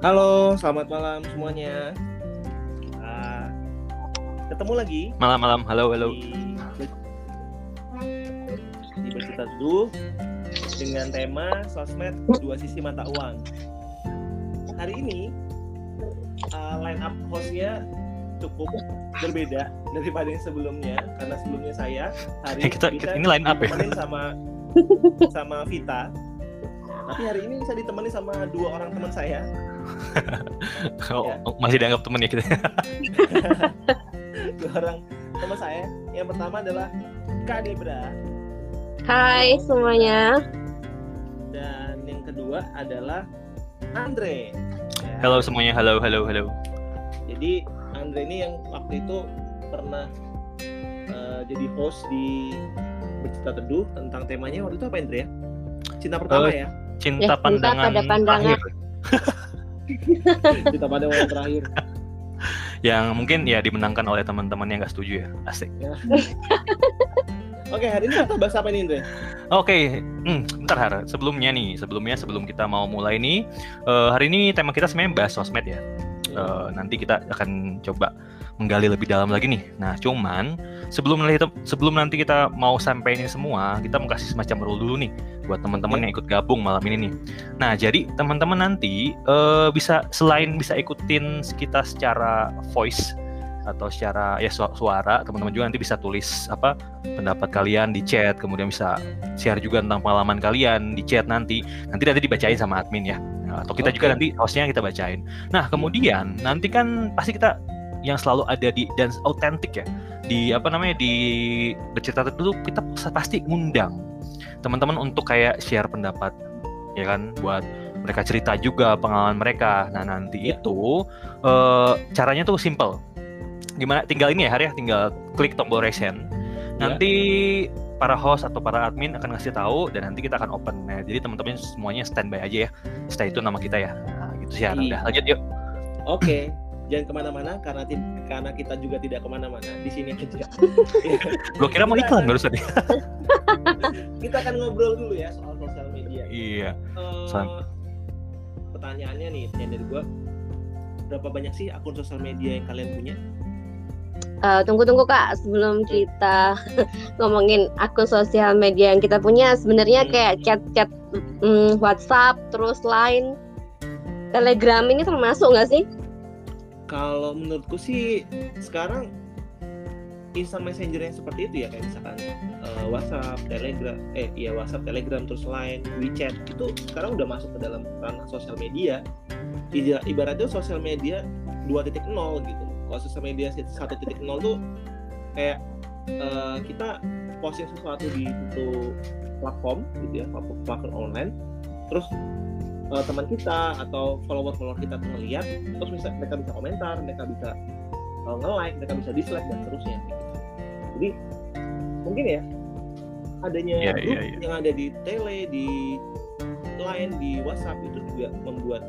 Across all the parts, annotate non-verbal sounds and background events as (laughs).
Halo, selamat malam semuanya. Ah, ketemu lagi Malam-malam, halo, halo. di di bercerita dulu dengan tema sosmed dua sisi mata uang. Hari ini uh, line up hostnya cukup berbeda daripada yang sebelumnya karena sebelumnya saya hari Eh, kita- kita- ini line up ya? sama sama Vita. Tapi hari ini saya ditemani sama dua orang teman saya. (laughs) Oh, Ya. oh, masih dianggap temen ya kita. (laughs) Dua orang teman saya. Yang pertama adalah Kak Debra Hai semuanya. dan yang kedua adalah Andre. Ya. Halo semuanya, halo, halo, halo. Jadi Andre ini yang waktu itu pernah eh, jadi host di bercerita teduh tentang temanya waktu itu apa Andre ya? Cinta pertama Eh, ya, Cinta Ya, cinta pandangan pada pandangan. terakhir. (laughs) cinta pada yang terakhir. Yang mungkin ya dimenangkan oleh teman-teman yang nggak setuju ya. Asik. Oke hari ini kita bahas apa nih Andre? Oke, hmm, bentar Har. Sebelumnya nih, sebelumnya sebelum kita mau mulai nih, eh, hari ini tema kita sebenarnya bahas sosmed ya. Eh, nanti kita akan coba menggali lebih dalam lagi nih. Nah, cuman sebelum nanti sebelum nanti kita mau sampai ini semua, kita mau kasih semacam rule dulu nih buat teman-teman yang ikut gabung malam ini nih. Nah, jadi teman-teman nanti eh, bisa selain bisa ikutin kita secara voice atau secara ya su- suara, teman-teman juga nanti bisa tulis apa pendapat kalian di chat, kemudian bisa share juga tentang pengalaman kalian di chat nanti. Nanti nanti dibacain sama admin ya. Atau kita juga Oke. nanti hostnya kita bacain. Nah, kemudian nanti kan pasti kita yang selalu ada di dan autentik ya. Di apa namanya di bercerita dulu kita pasti ngundang teman-teman untuk kayak share pendapat ya kan buat mereka cerita juga pengalaman mereka. Nah nanti Ya. itu eh, caranya tuh simple. Gimana tinggal ini ya Har ya tinggal klik tombol raise hand Ya. nanti para host atau para admin akan ngasih tahu dan nanti kita akan open. Nah, jadi teman-teman semuanya standby aja ya. Stay itu nama kita ya. Nah, gitu sih. Iya. udah lanjut yuk. Oke, jangan ke mana-mana karena ti- karena kita juga tidak ke mana-mana di sini aja. Ya, (laughs) Gua kira mau iklan barusan ya. (laughs) kita akan ngobrol dulu ya soal sosial media. Iya. San- pertanyaannya nih yang dari gua berapa banyak sih akun sosial media yang kalian punya? Eh, tunggu-tunggu kak, sebelum kita (laughs) ngomongin akun sosial media yang kita punya, sebenarnya Hmm. kayak chat-chat mm, WhatsApp, terus Line, Telegram ini termasuk nggak sih? Kalau menurutku sih sekarang instant messenger yang seperti itu ya kayak misalkan eh, WhatsApp, Telegram, eh iya WhatsApp, Telegram, terus Line, WeChat itu sekarang udah masuk ke dalam ranah sosial media. Ibaratnya sosial media 2.0 gitu. Kalau sosial media 1.0 tuh kayak eh, kita posting sesuatu di satu platform gitu ya, platform online. Terus eh, teman kita atau follower-follower kita tuh ngeliat terus bisa mereka bisa komentar mereka bisa uh, nge-like mereka bisa dislike dan seterusnya gitu. jadi mungkin ya adanya Iya, grup iya, iya. yang ada di tele di line di WhatsApp itu juga membuat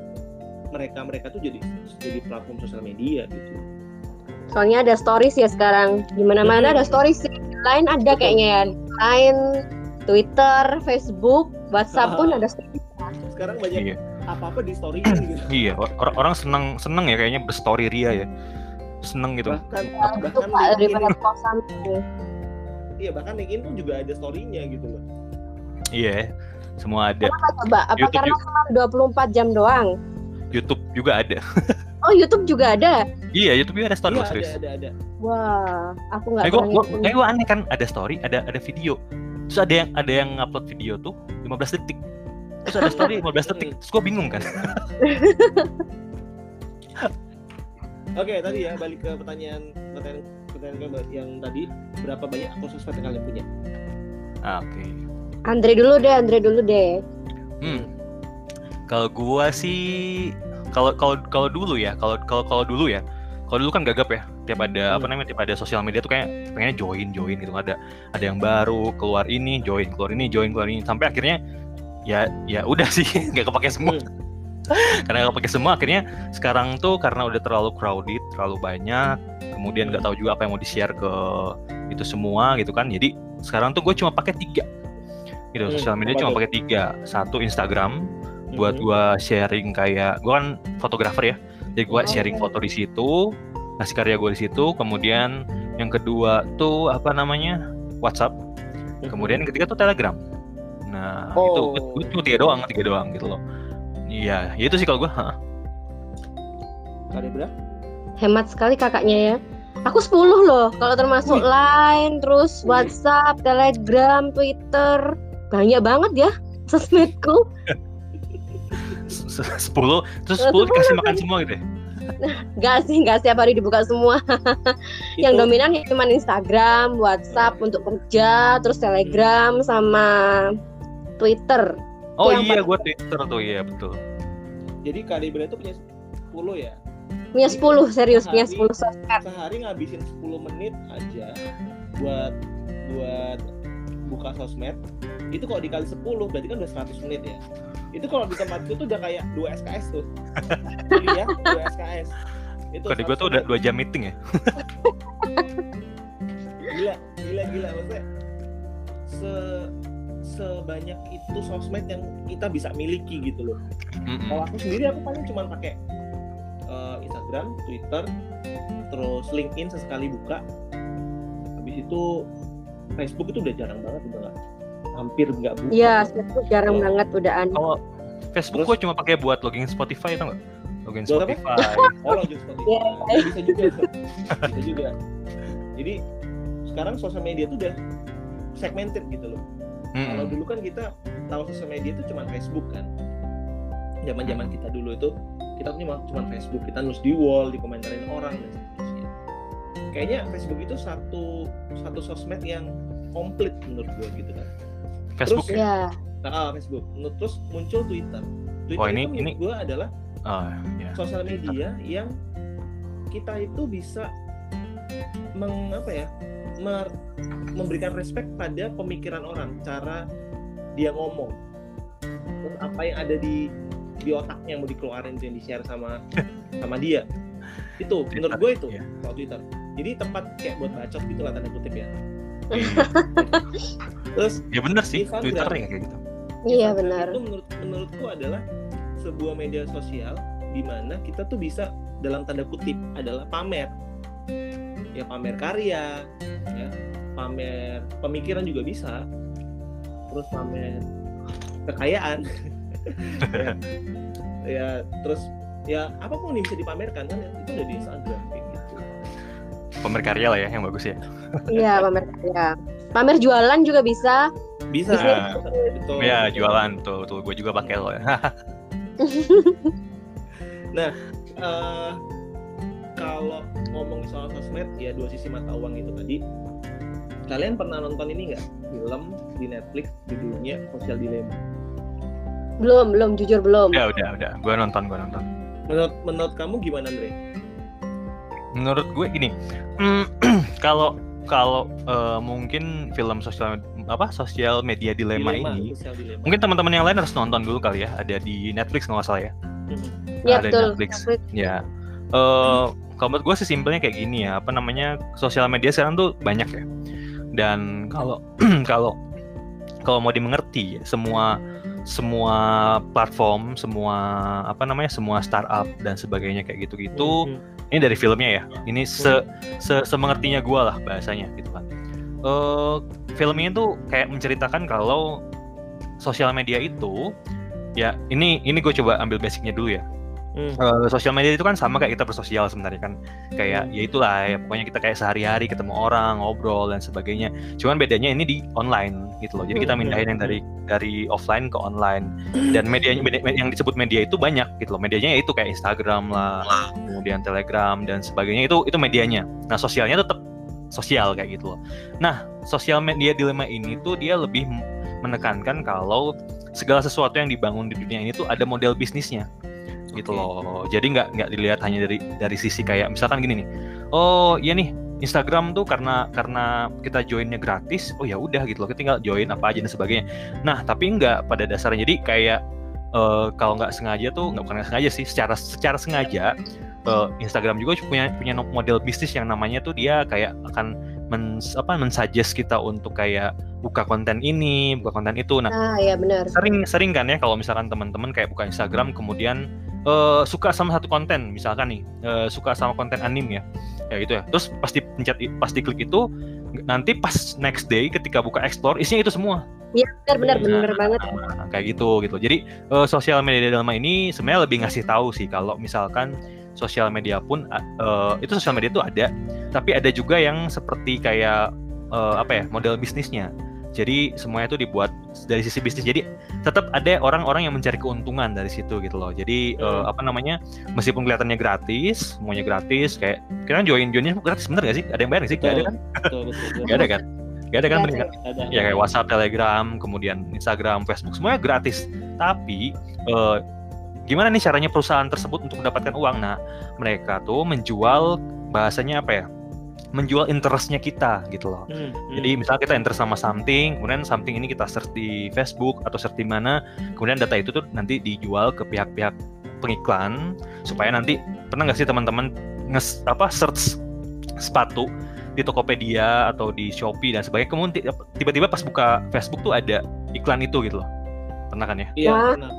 mereka mereka tuh jadi jadi platform sosial media gitu Soalnya ada stories ya sekarang. Di mana-mana ada stories. sih. Line ada Betul. kayaknya ya. Line, Twitter, Facebook, WhatsApp pun ada stories. Sekarang banyak Iya. apa apa di story gitu (clears throat) Iya, or- orang orang senang senang ya kayaknya berstory ria ya. Seneng gitu. bahkan Itu bahkan LinkedIn kosan. iya bahkan LinkedIn pun juga ada storynya gitu loh Iya. Semua ada. Kenapa coba? Apa YouTube karena cuma 24 jam doang? YouTube juga ada. (laughs) Oh YouTube juga ada. iya, YouTube juga ada story iya loh, ada serius. ada ada Wah, aku nggak Eh, gua, ngikutin. eh, gua aneh kan ada story, ada ada video. Terus ada yang ada yang upload video tuh 15 detik. Terus ada story 15 detik. Terus gua bingung kan. (laughs) Oke, tadi ya balik ke pertanyaan pertanyaan pertanyaan yang tadi berapa banyak akun sosmed yang kalian punya? Ah, Oke. Andre dulu deh, Andre dulu deh. Hmm. Kalau gua sih kalau kalau kalau dulu ya, kalau kalau kalau dulu ya. Kalau dulu kan gagap ya, tiap ada apa Hmm. namanya, tiap ada sosial media tuh kayak pengennya join join gitu ada ada yang baru keluar ini join keluar ini join keluar ini sampai akhirnya ya ya udah sih (laughs) nggak kepake semua. Karena nggak kepake semua akhirnya sekarang tuh karena udah terlalu crowded terlalu banyak kemudian nggak tahu juga apa yang mau di share ke itu semua gitu kan. Jadi sekarang tuh gue cuma pakai tiga. Gitu Hmm, sosial media cuma pakai tiga. Satu Instagram buat Mhm. gua sharing kayak gua kan fotografer ya. Jadi gua Oh. sharing foto di situ ngasih karya gue di situ. Kemudian yang kedua tuh apa namanya WhatsApp. Kemudian yang ketiga tuh Telegram nah Oh. itu gue cuma tiga doang tiga doang gitu loh iya ya itu sih kalau gua ha. Kak Debra? Hemat sekali kakaknya ya. Aku 10 loh, kalau termasuk Wih. Line, terus Wih. WhatsApp, Telegram, Twitter. Banyak banget ya sosmedku. S- s- sepuluh terus sepuluh dikasih makan semua gitu ya Gak sih, gak setiap hari dibuka semua. Yang Itu- dominan ya cuma Instagram, WhatsApp untuk kerja, terus Telegram sama Twitter. oh Yang iya gua Twitter tuh iya betul Jadi Debra itu punya 10 ya? Punya 10, serius punya Sehari. 10 sosmed. Sehari ngabisin 10 menit aja buat buat buka sosmed. Itu kalau dikali 10 berarti kan udah 100 menit ya. Itu kalau di tempatku tuh udah kayak 2 SKS tuh. (laughs) Iya, 2 SKS. Itu Kode gue tuh 100 udah dua jam meeting ya. (laughs) gila gila gila maksudnya se sebanyak itu sosmed yang kita bisa miliki gitu loh Mm-mm. kalau aku sendiri aku paling cuma pakai eh, Instagram Twitter terus LinkedIn sesekali buka habis itu Facebook itu udah jarang banget udah nggak hampir nggak buka Iya, Facebook jarang Oh. banget udah Kalau Facebook Terus? gue cuma pakai buat login Spotify tau nggak? Login Buat apa? Spotify. (laughs) oh login Spotify. Ya, bisa juga bisa juga jadi sekarang sosial media tuh udah segmented gitu loh Kalau Mm-mm. dulu kan kita tahu sosial media itu cuma Facebook kan. Zaman-zaman kita dulu itu kita cuma cuma Facebook, kita nulis di wall, dikomentarin orang dan seterusnya. Kayaknya Facebook itu satu satu sosmed yang komplit menurut gue gitu kan. Facebook terus- ya. ya. Nah, Facebook. Menurut- Terus muncul Twitter. Twitter Oh, ini- itu ini- gue adalah Oh, ya. sosial media yang kita itu bisa meng, apa ya memberikan respect pada pemikiran orang cara dia ngomong terus apa yang ada di di otaknya yang mau dikeluarin yang di share sama sama dia itu menurut gue itu Iya. kalau Twitter jadi tempat kayak buat bacot gitu lah tanda kutip ya (laughs) terus Ya bener sih, Instagram. Twitter ya kayak gitu. Iya benar. itu menurut menurutku adalah sebuah media sosial di mana kita tuh bisa dalam tanda kutip adalah pamer ya pamer karya ya. Pamer pemikiran juga bisa. Terus pamer kekayaan. (laughs) Ya, ya terus ya apa pun yang bisa dipamerkan kan itu udah di Instagram kayak gitu. Pamer karya lah ya yang bagus ya. Iya, pamer karya. Pamer jualan juga bisa. bisa. Betul. Ya jualan. Tuh, tuh gue juga pakai loh ya. (laughs) eh kalau ngomong soal sosmed ya dua sisi mata uang itu tadi kalian pernah nonton ini nggak film di Netflix judulnya Social Dilemma Belum, belum, jujur belum. udah, udah, udah. Gue nonton, gue nonton. menurut menurut kamu gimana Andre? Menurut gue gini, mm, (clears throat) kalau kalau eh, mungkin film sosial apa sosial media dilema, ini, Social Dilemma. mungkin teman-teman yang lain harus nonton dulu kali ya. Ada di Netflix nggak salah ya. Mhm. Iya ada di betul. Netflix. Netflix. Ya. Eh kalau menurut gue sih simpelnya kayak gini ya, apa namanya sosial media sekarang tuh banyak ya. Dan kalau (clears throat) kalau kalau mau dimengerti semua semua platform, semua apa namanya, semua startup dan sebagainya kayak gitu-gitu, Mhm. ini dari filmnya ya. Ini se se semengertinya gue lah bahasanya gitu kan. Eh film ini tuh kayak menceritakan kalau sosial media itu ya ini ini gue coba ambil basicnya dulu ya Hmm. Eh, sosial media itu kan sama kayak kita bersosial sebenarnya kan. Kayak ya itulah ya pokoknya kita kayak sehari-hari ketemu orang ngobrol dan sebagainya. Cuman bedanya ini di online gitu loh. Jadi kita Hmm. mindahin yang dari dari offline ke online. Dan medianya media- yang disebut media itu banyak gitu loh. Medianya ya itu kayak Instagram lah kemudian Telegram dan sebagainya. Itu itu medianya. Nah sosialnya tetap sosial kayak gitu loh. Nah sosial media dilema ini tuh dia lebih menekankan kalau segala sesuatu yang dibangun di dunia ini tuh ada model bisnisnya gitu loh. Jadi nggak nggak dilihat hanya dari dari sisi kayak misalkan gini nih. Oh iya nih Instagram tuh karena karena kita joinnya gratis. Oh ya udah gitu loh. Kita tinggal join apa aja dan sebagainya. Nah tapi nggak pada dasarnya. Jadi kayak eh, kalau nggak sengaja tuh nggak bukan nggak sengaja sih. Secara secara sengaja eh, Instagram juga punya punya model bisnis yang namanya tuh dia kayak akan men apa mensuggest kita untuk kayak buka konten ini, buka konten itu. Nah, Ah, ya benar. sering sering kan ya kalau misalkan teman-teman kayak buka Instagram kemudian eh, suka sama satu konten misalkan nih eh, suka sama konten anim ya ya gitu ya terus pasti pencet pasti klik itu nanti pas next day ketika buka explore isinya itu semua Iya, benar benar benar Nah, banget. nah, kayak gitu gitu jadi eh, sosial media dalam ini sebenarnya lebih ngasih tahu sih kalau misalkan sosial media pun eh, itu sosial media itu ada tapi ada juga yang seperti kayak eh, apa ya model bisnisnya jadi semuanya itu dibuat dari sisi bisnis jadi tetap ada orang-orang yang mencari keuntungan dari situ gitu loh jadi Hmm. apa namanya meskipun kelihatannya gratis semuanya gratis kayak kira join joinnya gratis bener gak sih ada yang bayar gak sih gak ada kan betul betul, betul. gak ada kan gak ada kan bener kan? ya kayak WhatsApp, Telegram, kemudian Instagram, Facebook semuanya gratis. Tapi eh, gimana nih caranya perusahaan tersebut untuk mendapatkan uang? Nah, mereka tuh menjual bahasanya apa ya? Menjual interestnya kita gitu loh. Hmm, hmm. Jadi misal kita enter sama something, kemudian something ini kita search di Facebook atau search di mana, kemudian data itu tuh nanti dijual ke pihak-pihak pengiklan supaya nanti pernah nggak sih teman-teman nges apa search sepatu di Tokopedia atau di Shopee dan sebagainya, kemudian ti- tiba-tiba pas buka Facebook tuh ada iklan itu gitu loh. Pernah kan ya? iya.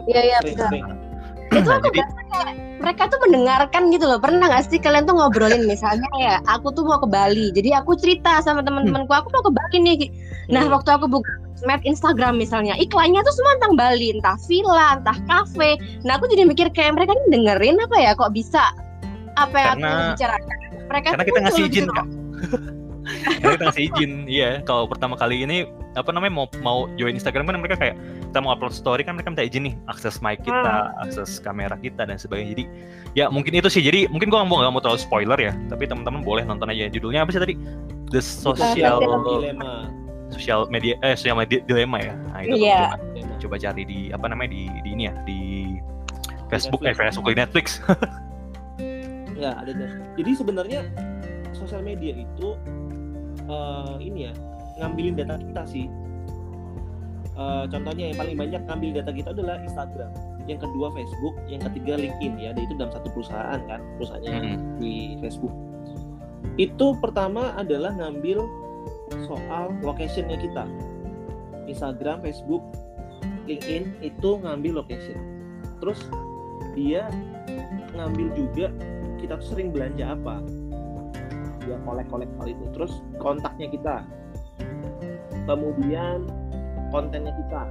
Iya iya. Itu Nah, aku jadi ngerasa kayak mereka tuh mendengarkan gitu loh. Pernah nggak sih kalian tuh ngobrolin misalnya ya, aku tuh mau ke Bali. Jadi aku cerita sama teman-temanku, aku mau ke Bali nih. Nah, Hmm. waktu aku buka sosmed Instagram misalnya, iklannya tuh semua tentang Bali, entah villa, entah kafe. Nah, aku jadi mikir kayak mereka ini dengerin apa ya kok bisa apa yang Karena- aku bicarakan. Mereka karena kita ngasih izin gitu kak. (laughs) karena kita ngasih izin, iya. Kalau pertama kali ini apa namanya mau mau join Instagram kan mereka kayak kita mau upload story kan mereka minta izin nih akses mic kita, akses kamera kita dan sebagainya. Jadi ya mungkin itu sih. Jadi mungkin gua nggak mau nggak mau terlalu spoiler ya. Tapi teman-teman boleh nonton aja. Judulnya apa sih tadi? The Social dilema Social Media eh Social Media Dilemma ya. Nah itu Iya. coba, coba cari di apa namanya di di ini ya di Facebook eh Netflix. Facebook di Netflix. (laughs) ya ada ada. jadi sebenarnya sosial media itu eh, ini ya ngambilin data kita sih. Eh, contohnya yang paling banyak ngambil data kita adalah Instagram yang kedua Facebook yang ketiga LinkedIn ya dan itu dalam satu perusahaan kan perusahaannya Mm-mm. di Facebook. Itu pertama adalah ngambil soal locationnya kita. Instagram Facebook LinkedIn itu ngambil location. Terus dia ngambil juga kita tuh sering belanja apa dia kolek-kolek hal itu. Terus kontaknya kita. Kemudian kontennya kita.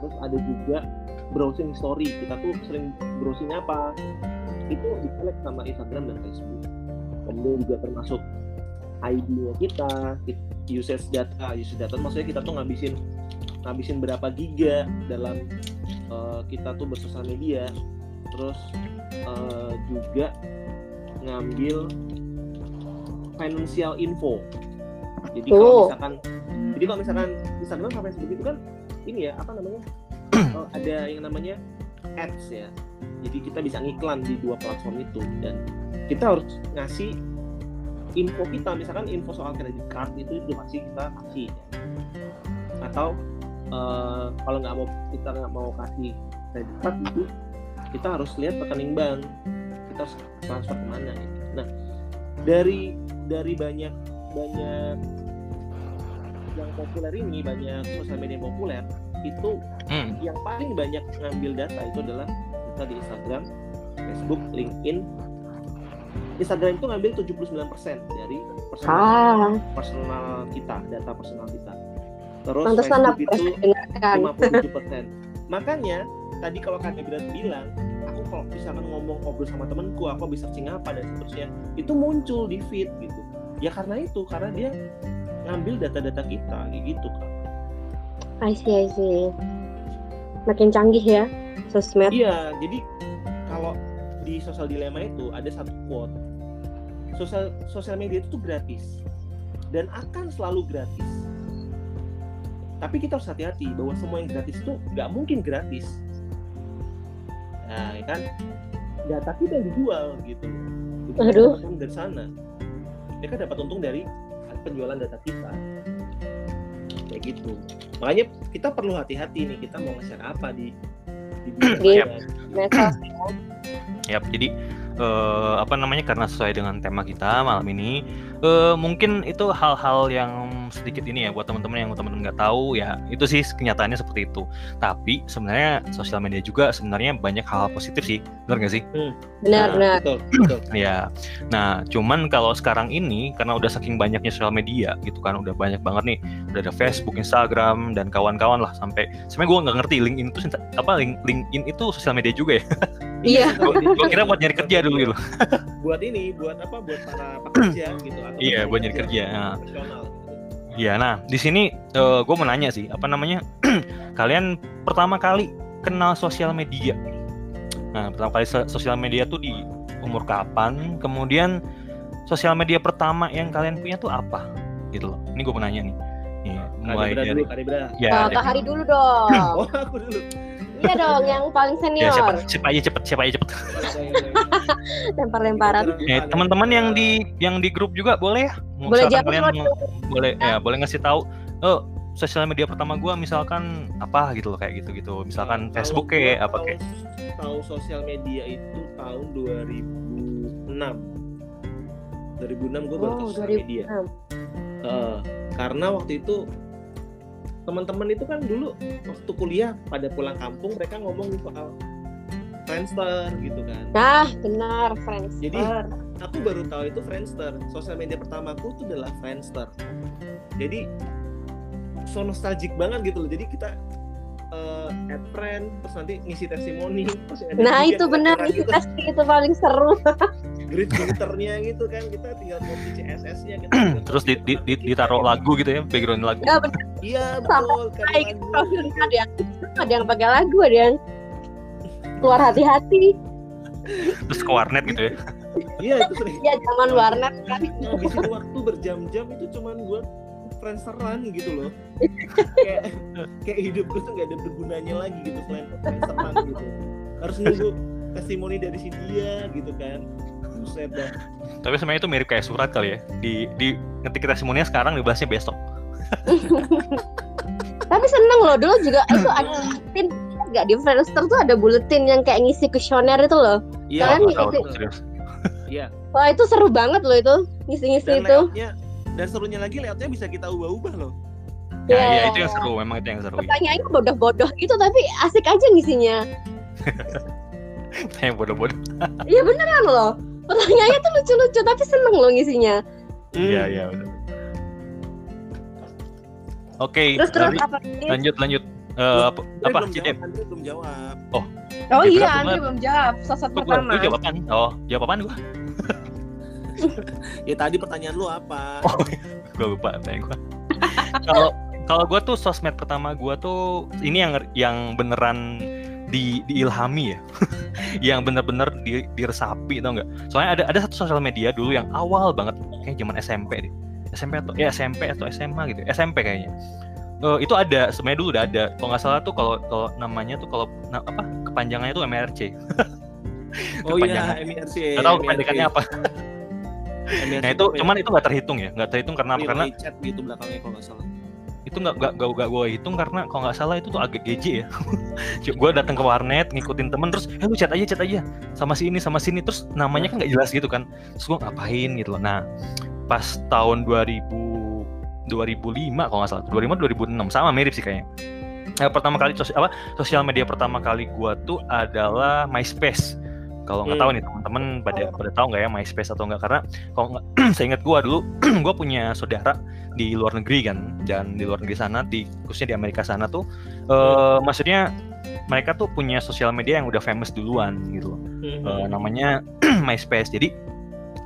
Terus ada juga browsing story. Kita tuh sering browsing apa? Itu di sama Instagram dan Facebook. Kemudian juga termasuk ID-nya kita usage data usage data. Maksudnya kita tuh ngabisin ngabisin berapa giga dalam eh, kita tuh bersosial media. Terus eh, juga ngambil financial info jadi kalau Oh. misalkan jadi kalau misalkan Instagram sama Facebook itu kan ini ya apa namanya eh, (clears throat) ada yang namanya ads ya jadi kita bisa ngiklan di dua platform itu dan kita harus ngasih info kita misalkan info soal kredit card itu itu pasti kita kasih ya. atau eh, kalau nggak mau kita nggak mau kasih kredit card itu kita harus lihat rekening bank kita harus transfer ke mana gitu. nah dari dari banyak banyak yang populer ini banyak sosial media yang populer itu Hmm. yang paling banyak ngambil data itu adalah kita di Instagram, Facebook, LinkedIn. Instagram itu ngambil 79% dari personal, Ah, personal kita, data personal kita. Terus pantesan Facebook itu dengarkan. 57%. Makanya tadi kalau Kak bilang, aku kalau misalkan ngomong ngobrol sama temenku, aku bisa searching apa dan seterusnya, itu muncul di feed gitu. Ya karena itu, karena dia ngambil data-data kita, gitu Kak. I see, I see. Makin canggih ya sosmed. Iya, jadi kalau di sosial dilema itu ada satu quote. Sosial sosial media itu tuh gratis dan akan selalu gratis. Tapi kita harus hati-hati bahwa semua yang gratis itu nggak mungkin gratis. Nah, ya kan data kita yang dijual gitu. Jadi mereka Aduh. untung dari sana. Mereka dapat untung dari penjualan data kita. Kayak gitu. Makanya kita perlu hati-hati nih kita mau nge-share apa di di maya. Medsos. Yap, jadi eh, apa namanya karena sesuai dengan tema kita malam ini eh, mungkin itu hal-hal yang sedikit ini ya buat teman-teman yang teman-teman nggak tahu ya itu sih kenyataannya seperti itu tapi sebenarnya sosial media juga sebenarnya banyak hal benar positif sih benar nggak sih benar Nah, benar betul betul Ya, nah cuman kalau sekarang ini karena udah saking banyaknya sosial media gitu kan, udah banyak banget nih, udah ada Facebook, Instagram dan kawan-kawan lah sampai. Sebenarnya gue nggak ngerti LinkedIn itu apa Link- LinkedIn itu sosial media juga ya. Iya. gue kira buat nyari kerja dulu gitu. buat ini buat apa buat para pekerja gitu atau Iya, buat nyari kerja, ya. gitu. Iya, nah di sini gue mau nanya sih, apa namanya? (clears throat) kalian pertama kali kenal sosial media. Nah, pertama kali so- sosial media tuh di umur kapan? Kemudian sosial media pertama yang kalian punya tuh apa? Gitu loh. Ini gue mau nanya nih. Nih, mulai dari dulu Kadibra ya, Oh, Kak Hari dulu dong. (laughs) oh aku dulu Iya dong, yang paling ya senior. siapa, siapa aja cepet, siapa aja cepet. (laughs) Lempar-lemparan. Ya, teman-teman yang di yang di grup juga boleh ya? Boleh jawab kalian semua mau- boleh ya, boleh ngasih tahu. Oh, sosial media pertama gua misalkan apa gitu loh kayak gitu-gitu. Misalkan Kalau Facebook kayak apa kayak. tahu sosial media itu tahun 2006 2006 gue baru tahu Oh, sosial 2006. media Eh, karena waktu itu teman-teman itu kan dulu waktu kuliah pada pulang kampung mereka ngomong soal Friendster gitu kan. Nah, benar, friends. Jadi, aku baru tahu itu Friendster. Sosial media pertamaku itu adalah Friendster. Jadi so nostalgic banget gitu loh. Jadi kita eh, add friend terus nanti ngisi testimoni terus Nah, juga itu benar gitu. pasti itu paling seru. grid filternya gitu kan kita tinggal copy CSS-nya kita (clears throat) tinggal Terus di, di, di, kita ditaruh gitu. lagu gitu ya, background lagu. Ya iya betul kan kayak lagu profil gitu. ada yang ada yang pakai lagu, ada yang keluar hati-hati. Terus ke warnet gitu ya. iya itu sering Ya zaman warnet kan. ngabisin waktu berjam-jam itu cuman buat friendsteran gitu loh (laughs) kayak kayak hidup gue tuh gak ada bergunanya lagi gitu selain friendsteran gitu harus nunggu testimoni dari si dia gitu kan buset dah Tapi sebenarnya itu mirip kayak surat kali ya. Di di ngetik testimoninya sekarang dibahasnya besok. (laughs) Tapi seneng loh dulu juga itu (laughs) ada buletin nggak di Friendster tuh ada buletin yang kayak ngisi kuesioner itu loh. iya Kalian serius. iya Wah itu seru banget loh itu ngisi-ngisi itu. layoutnya dan serunya lagi layoutnya bisa kita ubah-ubah loh Ya, Ya. iya itu yang seru, memang itu yang seru. Pertanyaannya bodoh-bodoh gitu tapi asik aja ngisinya. Yang bodoh-bodoh. Iya beneran loh. Pertanyaannya tuh lucu-lucu tapi seneng loh ngisinya. Iya, iya, benar. Oke, Terus apa lanjut lanjut. Eh, apa apa belum jawab belum Oh Dia iya, banget. belum jawab. Sosok pertama. gua jawab apaan? Oh, jawab apaan gua? (laughs) ya tadi pertanyaan lu apa Oh. Gua lupa pertanyaan gua. (laughs) Kalau kalau gua tuh sosmed pertama gua tuh ini yang yang beneran di diilhami ya. (laughs) yang bener-bener di, diresapi tau nggak? Soalnya ada ada satu sosial media dulu yang awal banget kayak zaman SMP deh. SMP atau ya SMP atau SMA gitu. SMP kayaknya. Eh, itu ada sebenarnya dulu udah ada. Kalau nggak salah tuh kalau kalau namanya tuh kalau na- apa kepanjangannya tuh MRC. oh iya Kepanjangan. MIRC Gak tahu kepanjangannya apa. Nah itu cuman itu nggak terhitung ya, nggak terhitung karena apa? Karena chat gitu belakangnya kalau nggak salah itu nggak nggak nggak nggak gue hitung karena kalau nggak salah itu tuh agak geje ya. (laughs) gue datang ke warnet ngikutin temen terus, eh lu chat aja chat aja sama si ini sama sini terus namanya kan nggak jelas gitu kan. Terus gue ngapain gitu loh. Nah pas tahun 2000 2005 kalau nggak salah 2005 2006 sama mirip sih kayaknya. Nah, pertama kali sos- apa sosial media pertama kali gua tuh adalah MySpace. Kalau nggak Hmm. tahu nih teman-teman pada pada tahu nggak ya MySpace atau nggak karena kalau nggak (clears throat) saya ingat gua dulu (clears throat) gua punya saudara di luar negeri kan dan di luar negeri sana di khususnya di Amerika sana tuh eh, maksudnya mereka tuh punya sosial media yang udah famous duluan gitu loh. Eh, namanya (clears throat) MySpace. Jadi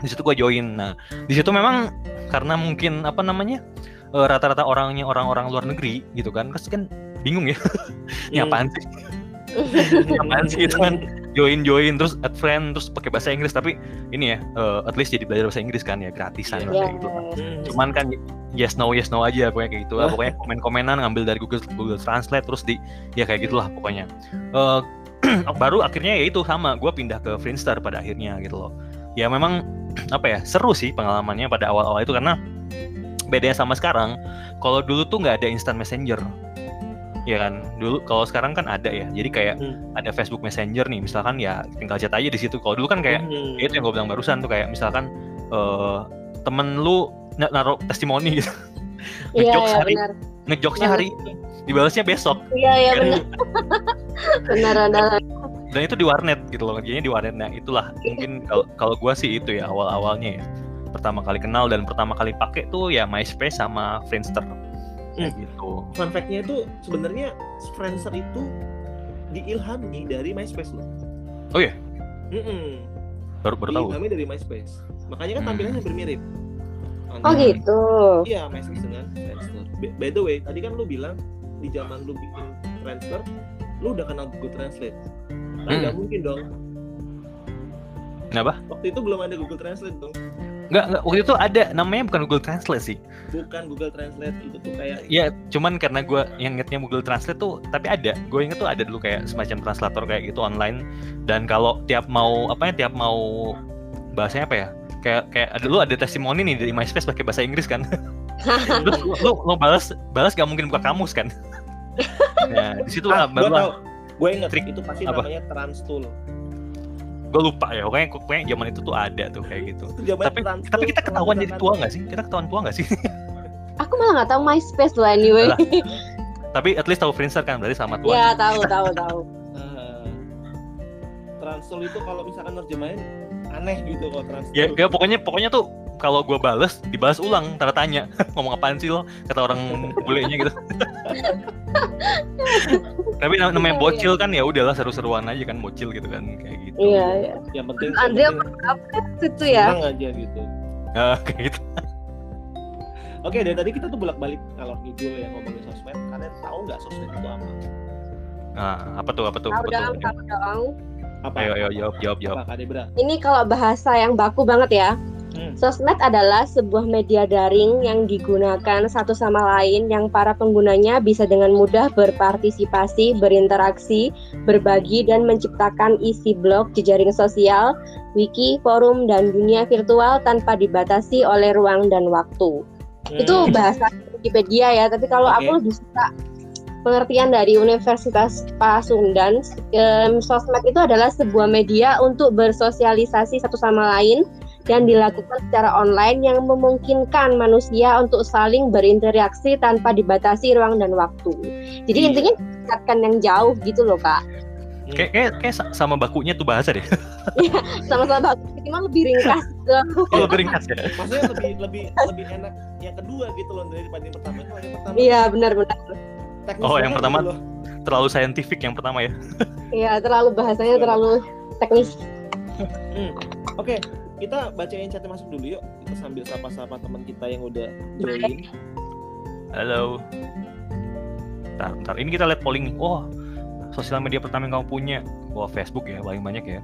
di situ gua join. Nah, di situ memang karena mungkin apa namanya eh, rata-rata orangnya orang-orang luar negeri gitu kan, terus kan bingung ya, (laughs) ini Hmm. apaan sih? (laughs) Apaan sih gitu kan? Join join terus add friend terus pakai bahasa Inggris tapi ini ya eh, at least jadi belajar bahasa Inggris kan ya gratisan lah Iya. kayak gitu. Hmm. Cuman kan yes no yes no aja pokoknya kayak gitu lah. Pokoknya (laughs) komen-komenan ngambil dari Google Google Translate terus di ya kayak gitulah pokoknya. Eh, (clears throat) baru akhirnya ya itu sama gue pindah ke Friendster pada akhirnya gitu loh. Ya memang apa ya seru sih pengalamannya pada awal-awal itu karena bedanya sama sekarang. Kalau dulu tuh nggak ada instant messenger. Ya kan? Dulu kalau sekarang kan ada ya. Jadi kayak Hmm. ada Facebook Messenger nih. Misalkan ya tinggal chat aja di situ. Kalau dulu kan kayak Hmm. ya itu yang gue bilang barusan tuh. Kayak misalkan eh temen lu ny- naruh testimoni gitu. Iya, ngejokes iya hari. benar. ngejokesnya hari. Ini dibalasnya besok. Iya, iya Kan? benar. (laughs) benar, benar. dan itu di warnet gitu loh. Ngerjainnya di warnet. Nah itulah mungkin kalau kalau gue sih itu ya awal awalnya ya. Pertama kali kenal dan pertama kali pakai tuh ya MySpace sama Friendster kayak gitu Fun fact-nya itu sebenarnya Friendster itu diilhami dari MySpace loh. Oh iya? Mm-mm. baru baru tahu Diilhami dari MySpace. Makanya kan Hmm. tampilannya hampir mirip. Oh Antara- gitu. Iya, MySpace dengan Friendster. By- By the way, tadi kan lu bilang di zaman lu bikin Friendster, lu udah kenal Google Translate. Nah, Hmm. nggak mungkin dong. Kenapa? Waktu itu belum ada Google Translate dong. Nggak, nggak, waktu itu ada namanya bukan Google Translate sih Bukan Google Translate itu tuh kayak ya cuman karena gue yang ingetnya Google Translate tuh tapi ada gue inget tuh ada dulu kayak semacam translator kayak gitu online dan kalau tiap mau apa ya tiap mau bahasanya apa ya kayak kayak ada dulu ada testimoni nih dari MySpace pakai bahasa Inggris kan (laughs) terus lu, lu, lu balas balas gak mungkin buka kamus kan (laughs) nah di situ ah, lah gue baru tau. Gue inget Trik itu pasti apa? namanya Transtool. Gue lupa ya pokoknya pokoknya zaman itu tuh ada tuh kayak gitu zaman tapi Transtool tapi kita ketahuan jadi tua nggak sih kita ketahuan tua nggak sih (laughs) Aku malah nggak tahu MySpace loh anyway. Lah. (laughs) tapi at least tahu Friendster kan berarti sama tua ya tahu tahu tahu. Ah. Transtool itu kalau misalkan nerjemahin aneh gitu kalau Transtool. ya, ya pokoknya pokoknya tuh kalau gue bales dibalas ulang tanda tanya (laughs) ngomong apaan sih lo kata orang bulenya gitu (laughs) tapi nam- namanya Iya, bocil kan ya udahlah seru-seruan aja kan bocil gitu kan kayak gitu Iya iya. Yang penting Andrea yang penting apa itu ya? senang aja gitu. Ah, (laughs) kayak gitu Oke, dari tadi kita tuh bolak-balik kalau ngidul yang ngomongin sosmed. Kalian tahu nggak sosmed itu apa? nah apa tuh apa tuh Tahu apa dong, tuh tahu dong. Apa? ayo ayo jawab jawab jawab Apa, Kak Debra? Ini kalau bahasa yang baku banget ya. Hmm. Sosmed adalah sebuah media daring yang digunakan satu sama lain yang para penggunanya bisa dengan mudah berpartisipasi, berinteraksi, berbagi dan menciptakan isi blog, jejaring sosial, wiki, forum dan dunia virtual tanpa dibatasi oleh ruang dan waktu. Itu Hmm. bahasa Wikipedia ya, tapi kalau Oke. aku lebih suka pengertian dari Universitas Pasundan, em, sosmed itu adalah sebuah media untuk bersosialisasi satu sama lain dan dilakukan secara online yang memungkinkan manusia untuk saling berinteraksi tanpa dibatasi ruang dan waktu. Jadi Iya. intinya mendekatkan yang jauh gitu loh kak. kayak kayak kayak sa- sama bakunya tuh bahasa deh Sama-sama bagus, cuma lebih ringkas gitu. kalau ringkas ya Maksudnya lebih lebih lebih enak yang kedua gitu loh daripada yang pertama. Kalau yang pertama Iya benar-benar. Teknis Oh, yang pertama gitu loh. terlalu saintifik yang pertama ya Iya terlalu bahasanya terlalu teknis. Oke, kita bacain chatnya masuk dulu yuk. Kita sambil sapa-sapa teman kita yang udah join. halo Bentar, bentar. Ini kita lihat polling nih. Wah, sosial media pertama yang kamu punya. Wah, Facebook ya, paling banyak ya.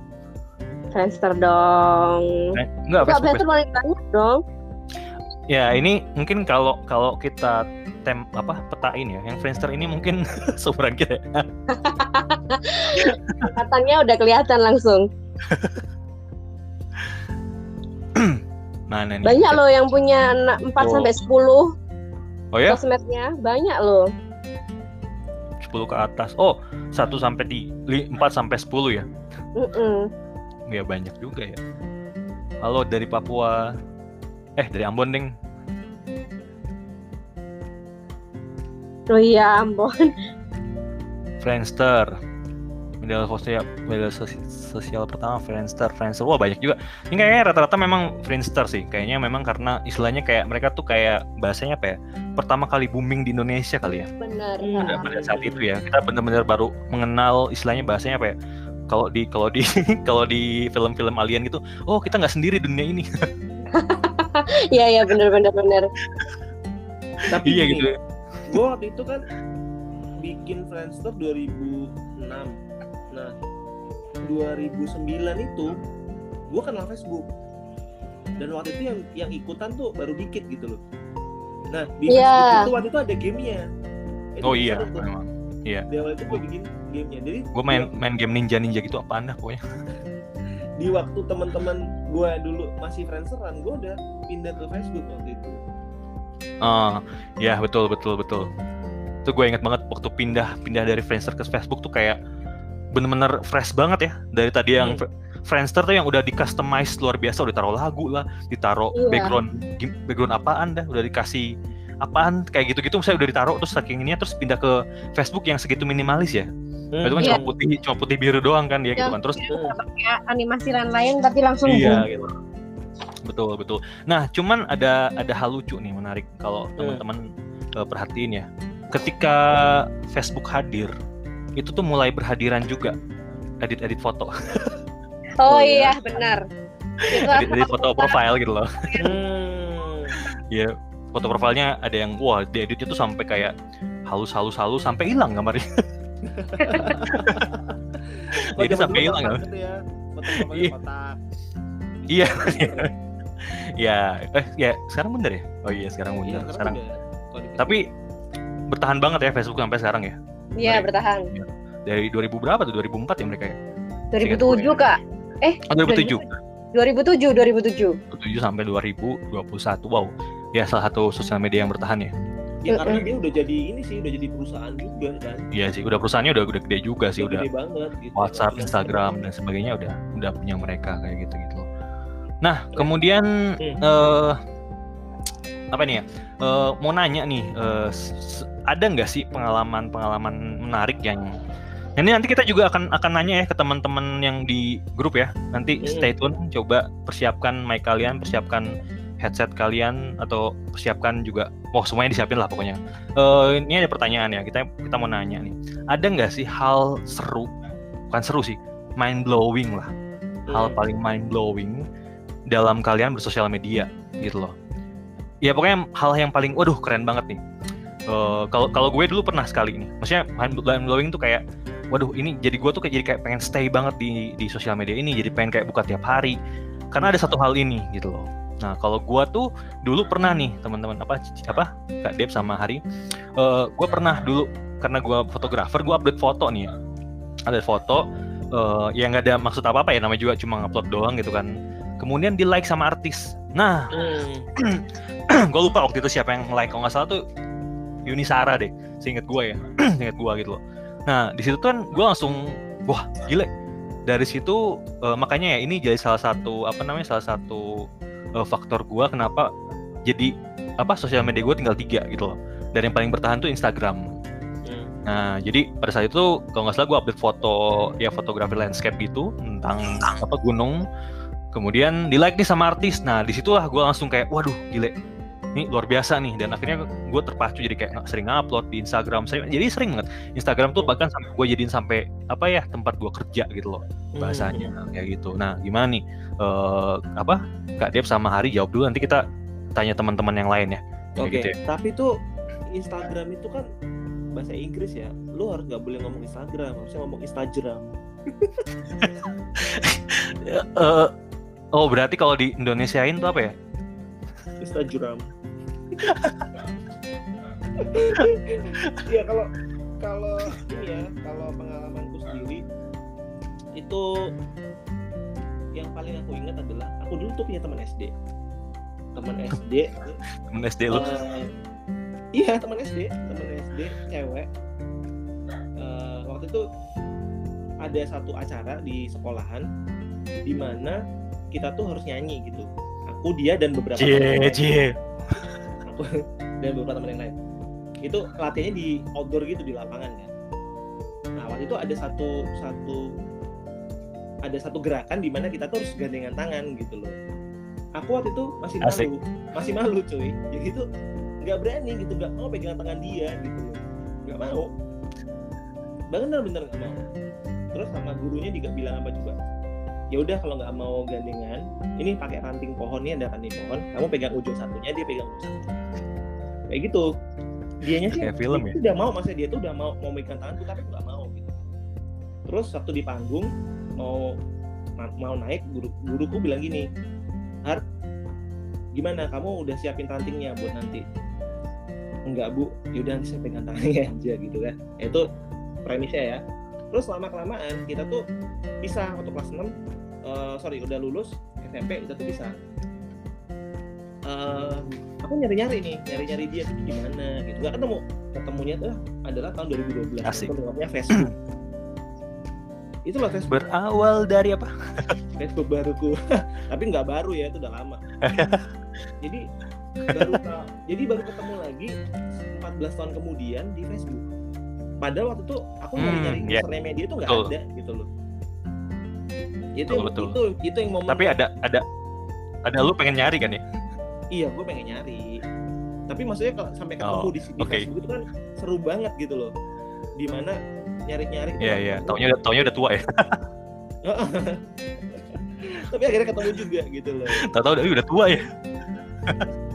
Friendster dong. Eh, enggak, Facebook, Friendster paling banyak dong. Ya ini mungkin kalau kalau kita tem apa petain ya, yang Friendster ini mungkin seumuran kita. ya. Katanya udah kelihatan langsung. Mana nih? Banyak loh yang punya 4 Oh. sampai 10 Oh ya, sosmednya, banyak loh. 10 ke atas. Oh, 1 sampai di 4 sampai 10 ya. Mm-mm. Ya banyak juga ya. Halo dari Papua. Eh, dari Ambon, Ding. Oh iya, Ambon. Friendster. Media sosial, media sosi- sosial pertama Friendster, Friendster. Wah, banyak juga. Ini kayaknya rata-rata memang Friendster sih. Kayaknya memang karena istilahnya kayak mereka tuh kayak bahasanya apa ya? Pertama kali booming di Indonesia kali ya. Benar. Hmm. pada, pada saat itu ya kita benar-benar baru mengenal istilahnya bahasanya apa ya kalau di kalau di (laughs) kalau di film-film alien gitu oh kita nggak sendiri di dunia ini (laughs) Iya, iya benar benar benar. Tapi iya gitu gue waktu itu kan bikin Friendster 2006 nah 2009 itu gue kenal Facebook. Dan waktu itu yang yang ikutan tuh baru dikit gitu loh. Nah di Iya. Facebook itu waktu itu ada gamenya. Itu oh iya memang. Di awal itu gue bikin gamenya. Jadi gue main main game ninja ninja gitu apa anda pokoknya. Di waktu teman-teman gue dulu masih Friendsteran gue udah pindah ke Facebook waktu itu ah ya betul betul betul Tuh gue inget banget waktu pindah pindah dari Friendster ke Facebook tuh kayak bener-bener fresh banget ya dari tadi yang Hmm. Friendster tuh yang udah di customize luar biasa udah taruh lagu lah ditaruh Iya. background background apaan dah udah dikasih apaan kayak gitu-gitu saya udah ditaruh terus saking ini terus pindah ke Facebook yang segitu minimalis ya Hmm. itu kan Iya. cuma putih cuma putih biru doang kan dia gitu Yang kan terus kayak animasi lain-lain tapi langsung iya gitu betul betul nah cuman ada ada hal lucu nih menarik kalau Hmm. teman-teman eh, perhatiin ya ketika Facebook hadir itu tuh mulai berhadiran juga edit-edit foto Oh, (laughs) Oh, iya, iya. benar. Edit-edit foto profile gitu loh (laughs) Hmm. ya foto profilnya ada yang wah dieditnya tuh sampai kayak halus halus halus sampai hilang gambarnya (laughs) Jadi sampai hilang gitu ya. Foto-fotonya Iya. kotak. Iya (laughs) ya eh ya sekarang bener ya oh iya sekarang Iya, bener sekarang udah. Kalau di tapi bertahan banget ya Facebook sampai sekarang ya Iya, bertahan. dari 2000 berapa tuh 2004 ya mereka ya 2007, Kak. Eh, oh, 2007 2007, 2007. 2007 sampai 2021 wow ya salah satu sosial media yang bertahan ya Ya karena dia udah jadi ini sih, udah jadi perusahaan juga kan. iya sih udah perusahaannya udah udah gede juga sih udah gede banget gitu. WhatsApp, Instagram dan sebagainya udah udah punya mereka kayak gitu gitu. Nah kemudian Hmm. eh apa nih ya? Eh, mau nanya nih, s- ada nggak sih pengalaman-pengalaman menarik yang ini nanti kita juga akan akan nanya ya ke teman-teman yang di grup ya. Nanti Hmm. stay tune, coba persiapkan mic kalian, persiapkan headset kalian atau persiapkan juga, wah semuanya disiapin lah pokoknya. Eh, ini ada pertanyaan ya, kita kita mau nanya nih, ada nggak sih hal seru, bukan seru sih, mind blowing lah, hal Hmm. paling mind blowing dalam kalian bersosial media gitu loh. Ya pokoknya hal yang paling, waduh keren banget nih. Eh, Kalau kalau gue dulu pernah sekali nih, maksudnya mind blowing tuh kayak, waduh ini jadi gue tuh kayak jadi kayak pengen stay banget di di sosial media ini, jadi pengen kayak buka tiap hari, karena ada satu hal ini gitu loh. Nah kalau gue tuh dulu pernah nih teman-teman apa apa Kak Deb sama Hari, eh gue pernah dulu karena gue fotografer, gue update foto nih ya, update foto, eh yang nggak ada maksud apa apa ya, namanya juga cuma ngupload doang gitu kan. Kemudian di like sama artis. Nah Hmm. (clears throat) gue lupa waktu itu siapa yang like kalau nggak salah tuh Yuni Sara deh seinget gue ya (clears throat) seinget gue gitu loh nah di situ kan gue langsung wah gile dari situ eh, makanya ya ini jadi salah satu apa namanya salah satu eh, faktor gue kenapa jadi apa sosial media gue tinggal tiga gitu loh dan yang paling bertahan tuh Instagram Hmm. Nah, jadi pada saat itu kalau nggak salah gue update foto ya fotografi landscape gitu tentang apa gunung. Kemudian di like nih sama artis. Nah, di situlah gue langsung kayak, waduh, gile, ini luar biasa nih. Dan akhirnya gue terpacu jadi kayak sering upload di Instagram. Sering, jadi sering banget. Instagram tuh bahkan sampai gue jadiin sampai apa ya tempat gue kerja gitu loh bahasanya kayak gitu. Nah, gimana nih? Eh apa? Kak Dep sama Hari jawab dulu. Nanti kita tanya teman-teman yang lain ya. Oke, gitu ya. tapi tuh Instagram itu kan bahasa Inggris ya. Lu harus nggak boleh ngomong Instagram, harusnya ngomong Instagram. (laughs) Eh, oh berarti kalau di Indonesiain tuh apa ya? Instagram. Iya kalau kalau ini ya, kalau pengalamanku sendiri itu yang paling aku ingat adalah aku dulu tuh punya teman SD. Teman SD Temen SD lu? Eh, iya teman SD teman SD cewek Eh, waktu itu ada satu acara di sekolahan di mana kita tuh harus nyanyi gitu. Aku dia dan beberapa teman yang Cie, lain. cie. aku dan beberapa teman yang lain. Itu latihannya di outdoor gitu di lapangan kan. Nah waktu itu ada satu satu ada satu gerakan di mana kita tuh harus gandengan tangan gitu loh. Aku waktu itu masih Asik. malu masih malu cuy. Jadi itu nggak berani gitu nggak mau pegang tangan dia gitu loh. Nggak mau. Bener-bener nggak mau. Terus sama gurunya juga bilang apa juga ya udah kalau nggak mau gandengan ini pakai ranting pohon nih ada ranting pohon kamu pegang ujung satunya dia pegang ujung satunya. Kayak gitu. Dianya sih Kayak film ya? udah mau maksudnya dia tuh udah mau mau megang tanganku tapi nggak mau gitu. Terus waktu di panggung mau mau naik guru guruku bilang gini Har gimana? Kamu udah siapin rantingnya buat nanti. Enggak bu. Yaudah nanti saya pegang tangannya aja gitu kan. Itu premisnya ya terus lama kelamaan kita tuh bisa waktu kelas 6 eh, sorry udah lulus SMP kita tuh bisa Eh, aku nyari nyari nih nyari nyari dia tuh gimana gitu. Gak ketemu. Ketemunya tuh adalah tahun 2012 Asik. itu namanya Facebook. Itu loh Facebook. Berawal dari apa? Facebook baruku. (laughs) Tapi nggak baru ya itu udah lama. (laughs) Jadi baru jadi baru ketemu lagi 14 tahun kemudian di Facebook padahal waktu itu aku Hmm, nyari-nyari iya. username media itu nggak ada gitu loh itu Betul, betul. itu itu yang momen Tapi ada ada ada lu pengen nyari kan ya? iya gue pengen nyari tapi maksudnya kalau sampai ketemu Oh, di, di. Facebook itu kan seru banget gitu loh di mana nyari-nyari Iya iya, taunya udah taunya udah tua ya. (laughs) tapi akhirnya ketemu juga gitu loh Tahu-tahu udah, udah tua ya. (laughs)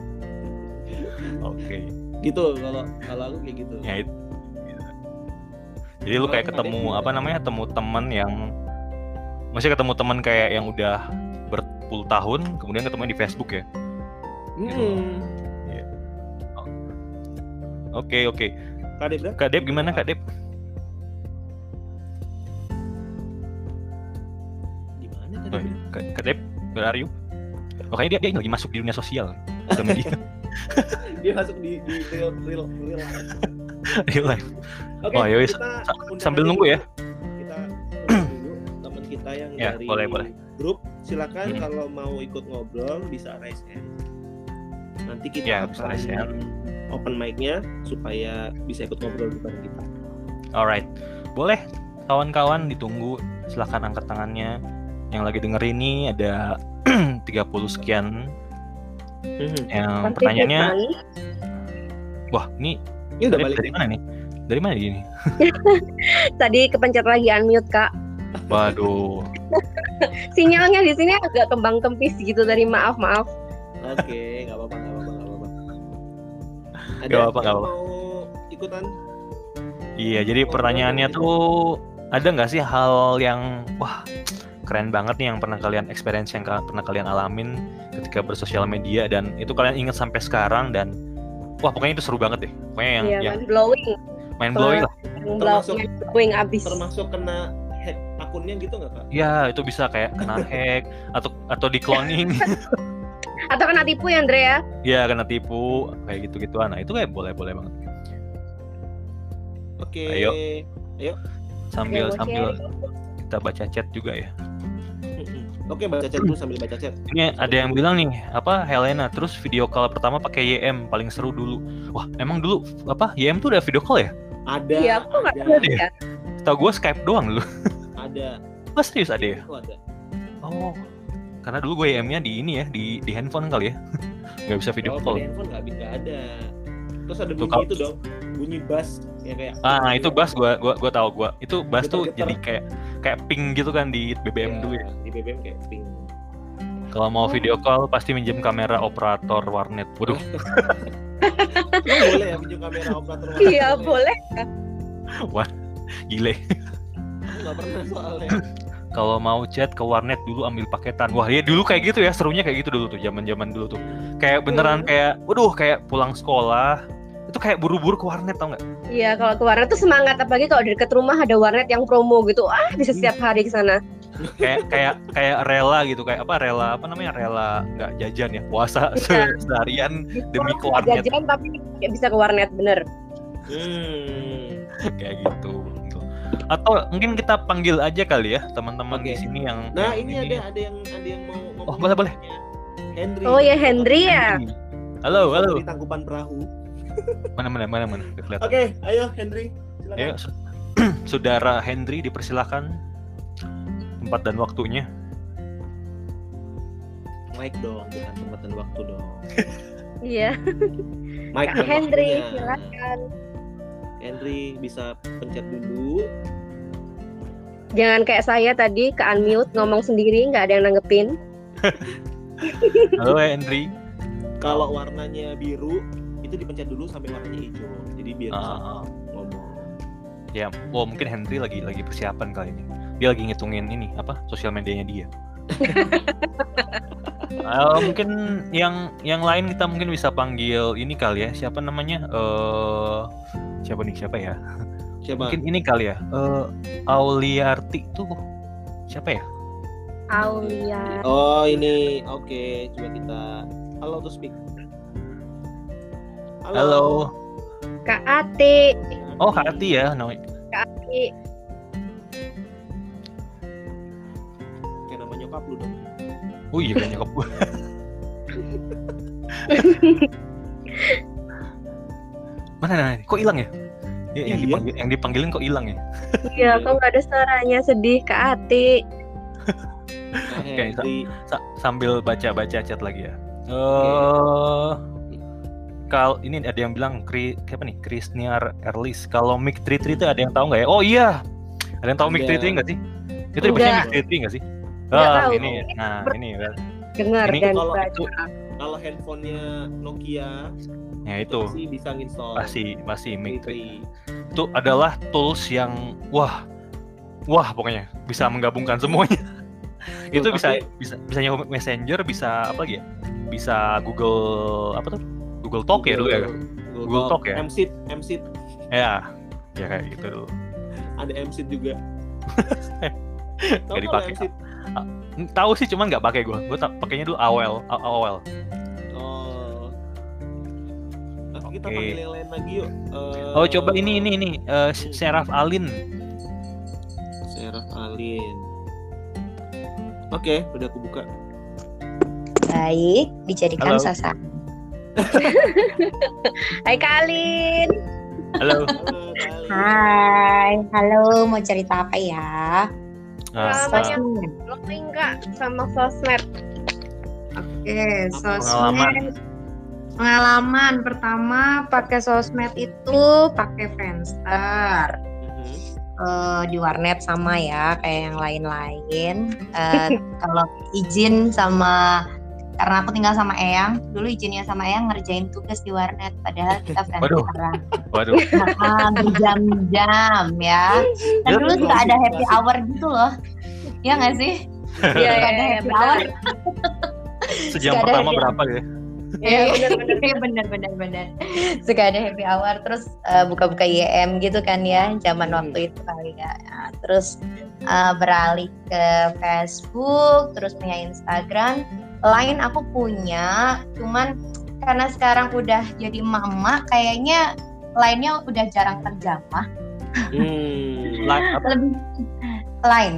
Oke. gitu kalau kalau aku kayak gitu Ya itu. Jadi lu kayak ketemu ada- apa namanya? Ketemu teman yang Maksudnya ketemu teman kayak yang udah berpuluh tahun, kemudian ketemu di Facebook ya. Mm-mm. Oke oke. Kak Debra? Kak Dep gimana Kak Dep? Di mana Kak Oh, Debra? Kak, Dep, where are you? Oh, kayaknya dia, dia lagi masuk di dunia sosial. (laughs) Dia masuk di, di real real real. (laughs) real life. Oke, Oh, yowis. kita Sa- undang sambil nunggu ya. Kita teman kita yang Ya, dari boleh, boleh. grup. Silakan Hmm. kalau mau ikut ngobrol bisa raise hand. Nanti kita Ya, akan raise hand. open mic-nya supaya bisa ikut ngobrol di bareng kita. Alright, boleh kawan-kawan ditunggu. Silahkan angkat tangannya. Yang lagi denger ini ada (clears throat) 30 sekian. Yang Pasti pertanyaannya, wah ini Ini udah dari, balik. dari mana nih? Dari mana ini? (laughs) Tadi kepencet lagi unmute kak. Waduh, (laughs) Sinyalnya di sini agak kembang kempis gitu dari maaf maaf. Oke, nggak apa-apa, nggak apa-apa, nggak apa-apa. Ada nggak yang apa-apa. mau ikutan? iya. Jadi Oh, pertanyaannya tuh ada nggak sih hal yang wah keren banget nih yang pernah kalian experience yang pernah kalian alamin ketika bersosial media dan itu kalian ingat sampai sekarang dan wah pokoknya itu seru banget deh. Pokoknya yang Iya yang kan blowing, main blowing lah. Termasuk- blow- blowing abis. Termasuk kena hack akunnya gitu nggak kak? Ya itu bisa kayak kena (laughs) hack atau atau di cloning. (laughs) Atau kena tipu ya Andrea? ya kena tipu kayak gitu gituan nah itu kayak boleh boleh banget Oke. Ayo. sambil Oke, sambil kita baca chat juga ya. Oke baca chat dulu sambil baca chat. ini ada yang bilang nih apa Helena terus video call pertama pakai YM paling seru dulu wah emang dulu apa YM tuh udah video call ya Ada. Iya, aku nggak ada, tahu ya. gue Skype doang dulu (laughs) Ada. Mas serius ada ya ada. oh karena dulu gue YM-nya di ini ya di di handphone kali ya (laughs) nggak bisa video Kalau call di handphone nggak bisa ada. Terus ada bunyi itu dong, bunyi bass yang kayak. ah itu bass gue gua gua tahu gue itu bass tuh jadi kayak kayak ping gitu kan di BBM Iya, dulu ya Di BBM kayak ping. kalau mau video call pasti minjem kamera operator warnet waduh (laughs) boleh ya pinjam kamera operator? warnet? Iya boleh. gile Aku nggak pernah soalnya. kalau mau chat ke warnet dulu ambil paketan. Wah, ya dulu kayak gitu ya, serunya kayak gitu dulu tuh, zaman-zaman dulu tuh. Kayak beneran kayak, waduh, kayak pulang sekolah, itu kayak buru-buru ke warnet tau nggak? Iya kalau ke warnet tuh semangat apalagi kalau di dekat rumah ada warnet yang promo gitu. Ah bisa setiap hari ke sana. Kayak kayak kayak rela gitu, kayak apa rela apa namanya rela nggak jajan ya, puasa Iya. se- seharian demi ke warnet Jajan tapi bisa ke warnet bener. Hmm. kayak gitu. gitu. Atau mungkin kita panggil aja kali ya teman-teman di Oke. sini yang Nah yang ini ada ada yang ada yang mau ngomong. Oh, boleh, boleh. Henry. Oh ya Henry ya. Halo, halo. Di tangkupan perahu. Mana mana mana mana. Oke, ayo Henry. Silakan. Ayo, (clears throat) saudara Henry dipersilakan tempat dan waktunya. Mike dong, bukan tempat dan waktu dong. (laughs) Iya. (laughs) Mike Kak dan Henry waktunya. silakan. Henry bisa pencet dulu. Jangan kayak saya tadi ke unmute ngomong sendiri nggak ada yang nanggepin. (laughs) Halo Henry. Kalau warnanya biru itu dipencet dulu sampai warnanya hijau. Jadi biar bisa Ah, ngomong. ya, oh mungkin Henry lagi lagi persiapan kali ini. Dia lagi ngitungin ini apa sosial medianya dia. (laughs) Eh, mungkin yang yang lain kita mungkin bisa panggil ini kali ya. Siapa namanya? Eh siapa nih? Siapa ya? Siapa? Mungkin ini kali ya. Eh Auliarti tuh siapa ya? Aulia. Oh ini, oke. Coba kita. Halo to speak. Halo. Kak Ati. Oh, Kak Ati ya. No. Kak Ati. Kayak nama nyokap lu dong. Oh iya kan nyokap gue. (laughs) Mana nah, kok hilang ya? Ya, yang, Iya. dipanggil, yang dipanggilin kok hilang ya? Iya, kok nggak ada suaranya sedih Kak Ati. (laughs) Oke, Henry. Sa- sambil baca-baca chat lagi ya. Eh kalau ini ada yang bilang Kri, apa nih? Krisniar Erlis. Kalau Mic Tritri itu ada yang tahu nggak ya? Oh iya. Ada yang tahu Mic Ada. Tritri nggak sih? Itu dibacanya Enggak. Mic nggak sih? Nggak Ah, tahu. ini. Nah, ini. Dengar Ini dan kalau baca. itu- Kalau handphonenya Nokia Ya itu. masih bisa nginstall. Masih masih Mic. Tritri. Itu adalah tools yang wah wah pokoknya bisa menggabungkan semuanya. itu bisa bisa bisa Yahoo Messenger, bisa apa lagi ya? Bisa Google apa tuh? Google Talk ya dulu ya. Google Talk ya? MSeed, MSeed. Ya, ya kayak gitu dulu. Ada MSeed juga. (laughs) Nggak dipakai. Tahu sih cuman nggak pakai gue. Gue pakainya dulu AOL, AOL. Oh. Nah, kita Oke. panggil yang lain lagi yuk. Eh, Oh, coba ini ini ini eh, Seraf Alin. Seraf Alin. Oke, udah aku buka. Baik, dijadikan sasaran. (laughs) Hai Kak Alin. Halo. Hai, halo, mau cerita apa ya? Nah, Namanya Sosmed. login Kak sama sosmed. Oke, sosmed. Pengalaman pertama pakai sosmed itu pakai Friendster. Eh, di warnet sama ya kayak yang lain-lain. Eh, (laughs) kalau izin sama karena aku tinggal sama Eyang, dulu izinnya sama Eyang ngerjain tugas di warnet padahal kita Waduh. Friendsteran. waduh. Nah, berjam-jam ya. Dan Ya, dulu suka ada happy hour gitu loh. Ya nggak sih? Iya, iya, ada iya, happy benar. hour. Sejam Suka pertama happy berapa ya? Iya, benar-benar. Iya bener bener bener. Suka ada happy hour terus eh, buka-buka IM gitu kan ya zaman Hmm. waktu itu kali ya. Nah, terus eh, beralih ke Facebook, terus punya Instagram. Lain aku punya, cuman karena sekarang udah jadi emak-emak, kayaknya lainnya udah jarang terjamah. Hmm. (laughs) Line apa? Lebih lain.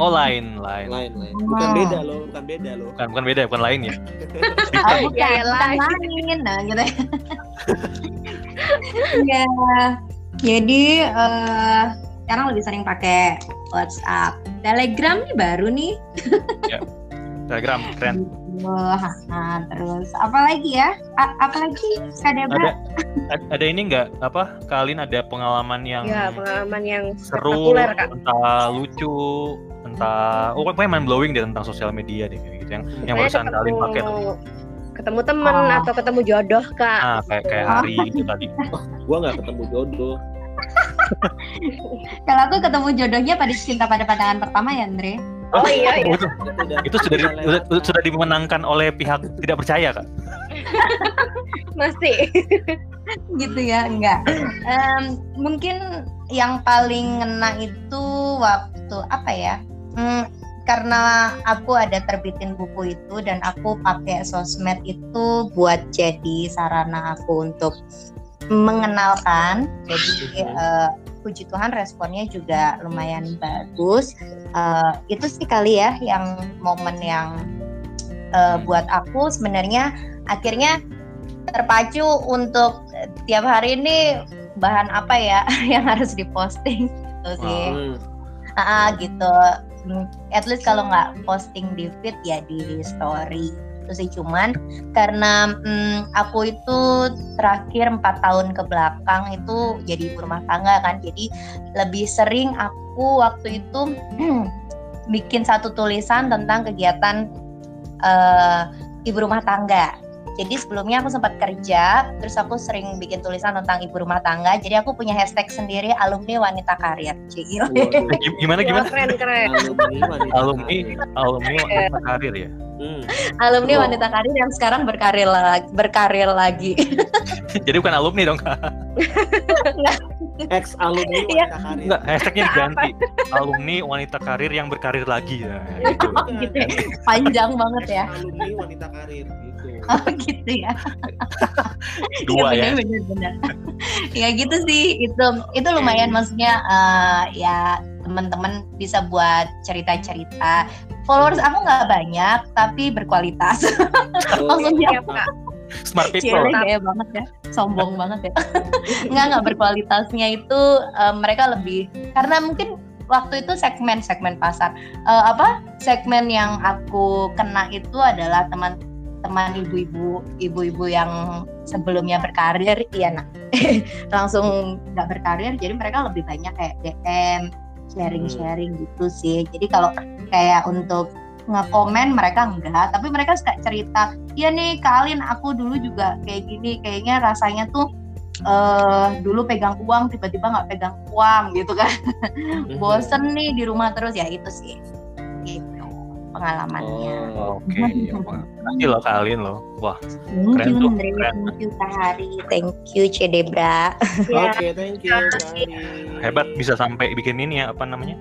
Oh, lain, lain. Lain, lain. Bukan beda loh, bukan beda loh. Bukan, bukan beda, bukan lain ya. (laughs) Ah, bukan, bukan lain. lain. Nah, gitu. (laughs) ya. Jadi eh, sekarang lebih sering pakai WhatsApp. Telegram nih baru nih. Telegram, keren. Wah, nah, terus apa lagi ya? A- apa lagi? Ada (laughs) Kadebra? ad- ada ini nggak apa? Kalian ada pengalaman yang Ya, pengalaman yang seru, spektakuler Kak. entah lucu, entah oh pokoknya mind blowing deh tentang sosial media deh kayak gitu yang yang barusan kalian pakai tuh. ketemu temen Oh. atau ketemu jodoh Kak. Ah, kayak kayak hari itu tadi. (laughs) Gua nggak ketemu jodoh. Kalau aku ketemu jodohnya pada cinta pada pandangan pertama ya, Andre. Oh iya iya. itu, Itu, udah, itu sudah di- udah sudah, dimenangkan oleh pihak tidak percaya kak. (laughs) Masih. (laughs) gitu ya enggak Em, mungkin yang paling ngena itu waktu apa ya Hmm, karena aku ada terbitin buku itu dan aku pakai sosmed itu buat jadi sarana aku untuk mengenalkan jadi eh, puji Tuhan responnya juga lumayan bagus. Eh, itu sih kali ya yang momen yang eh, buat aku sebenarnya akhirnya terpacu untuk tiap hari ini bahan apa ya (laughs) yang harus diposting gitu sih. Hmm. Ah, gitu. At least kalau nggak posting di feed ya di story itu sih. Cuman karena hmm, aku itu terakhir empat tahun ke belakang itu jadi ibu rumah tangga kan. Jadi lebih sering aku waktu itu (clears throat) bikin satu tulisan tentang kegiatan eh, ibu rumah tangga jadi sebelumnya aku sempat kerja, terus aku sering bikin tulisan tentang ibu rumah tangga. Jadi aku punya hashtag sendiri alumni wanita karir. Gim- Gimana gimana? keren keren. Alumni Alumni, wanita karir ya. Hmm. alumni Oh. wanita karir yang sekarang berkarir lagi, berkarir lagi. (laughs) Jadi bukan alumni dong kak. ex alumni Iya. wanita karir Enggak, hashtagnya diganti. Alumni wanita karir yang berkarir lagi ya. (laughs) Gitu ya. Panjang banget ya. Alumni wanita karir gitu (laughs) Oh gitu ya. (laughs) Dua ya. bener, bener, bener. ya gitu sih. Itu itu lumayan maksudnya eh, ya teman-teman bisa buat cerita-cerita. Followers aku nggak banyak tapi berkualitas. (laughs) Maksudnya Kak. Smart people. Cile gaya banget ya, sombong banget ya. Nggak nggak berkualitasnya itu eh, mereka lebih karena mungkin waktu itu segmen segmen pasar Eh, apa segmen yang aku kena itu adalah teman-teman ibu-ibu ibu-ibu yang sebelumnya berkarir iya nak (laughs) langsung nggak berkarir jadi mereka lebih banyak kayak DM sharing-sharing gitu sih. Jadi kalau kayak untuk ngekomen mereka enggak tapi mereka suka cerita iya nih kalian aku dulu juga kayak gini kayaknya rasanya tuh eh dulu pegang uang tiba-tiba nggak pegang uang gitu kan. Mhm. (laughs) bosen nih di rumah terus ya itu sih pengalamannya Oh, Oke, (laughs) makasih loh kalian loh. Wah, thank keren you tuh, Andre keren. thank you Kak Hari thank you Cedebra Ya, (laughs) Oke, thank you, Kari. hebat bisa sampai bikin ini ya apa namanya?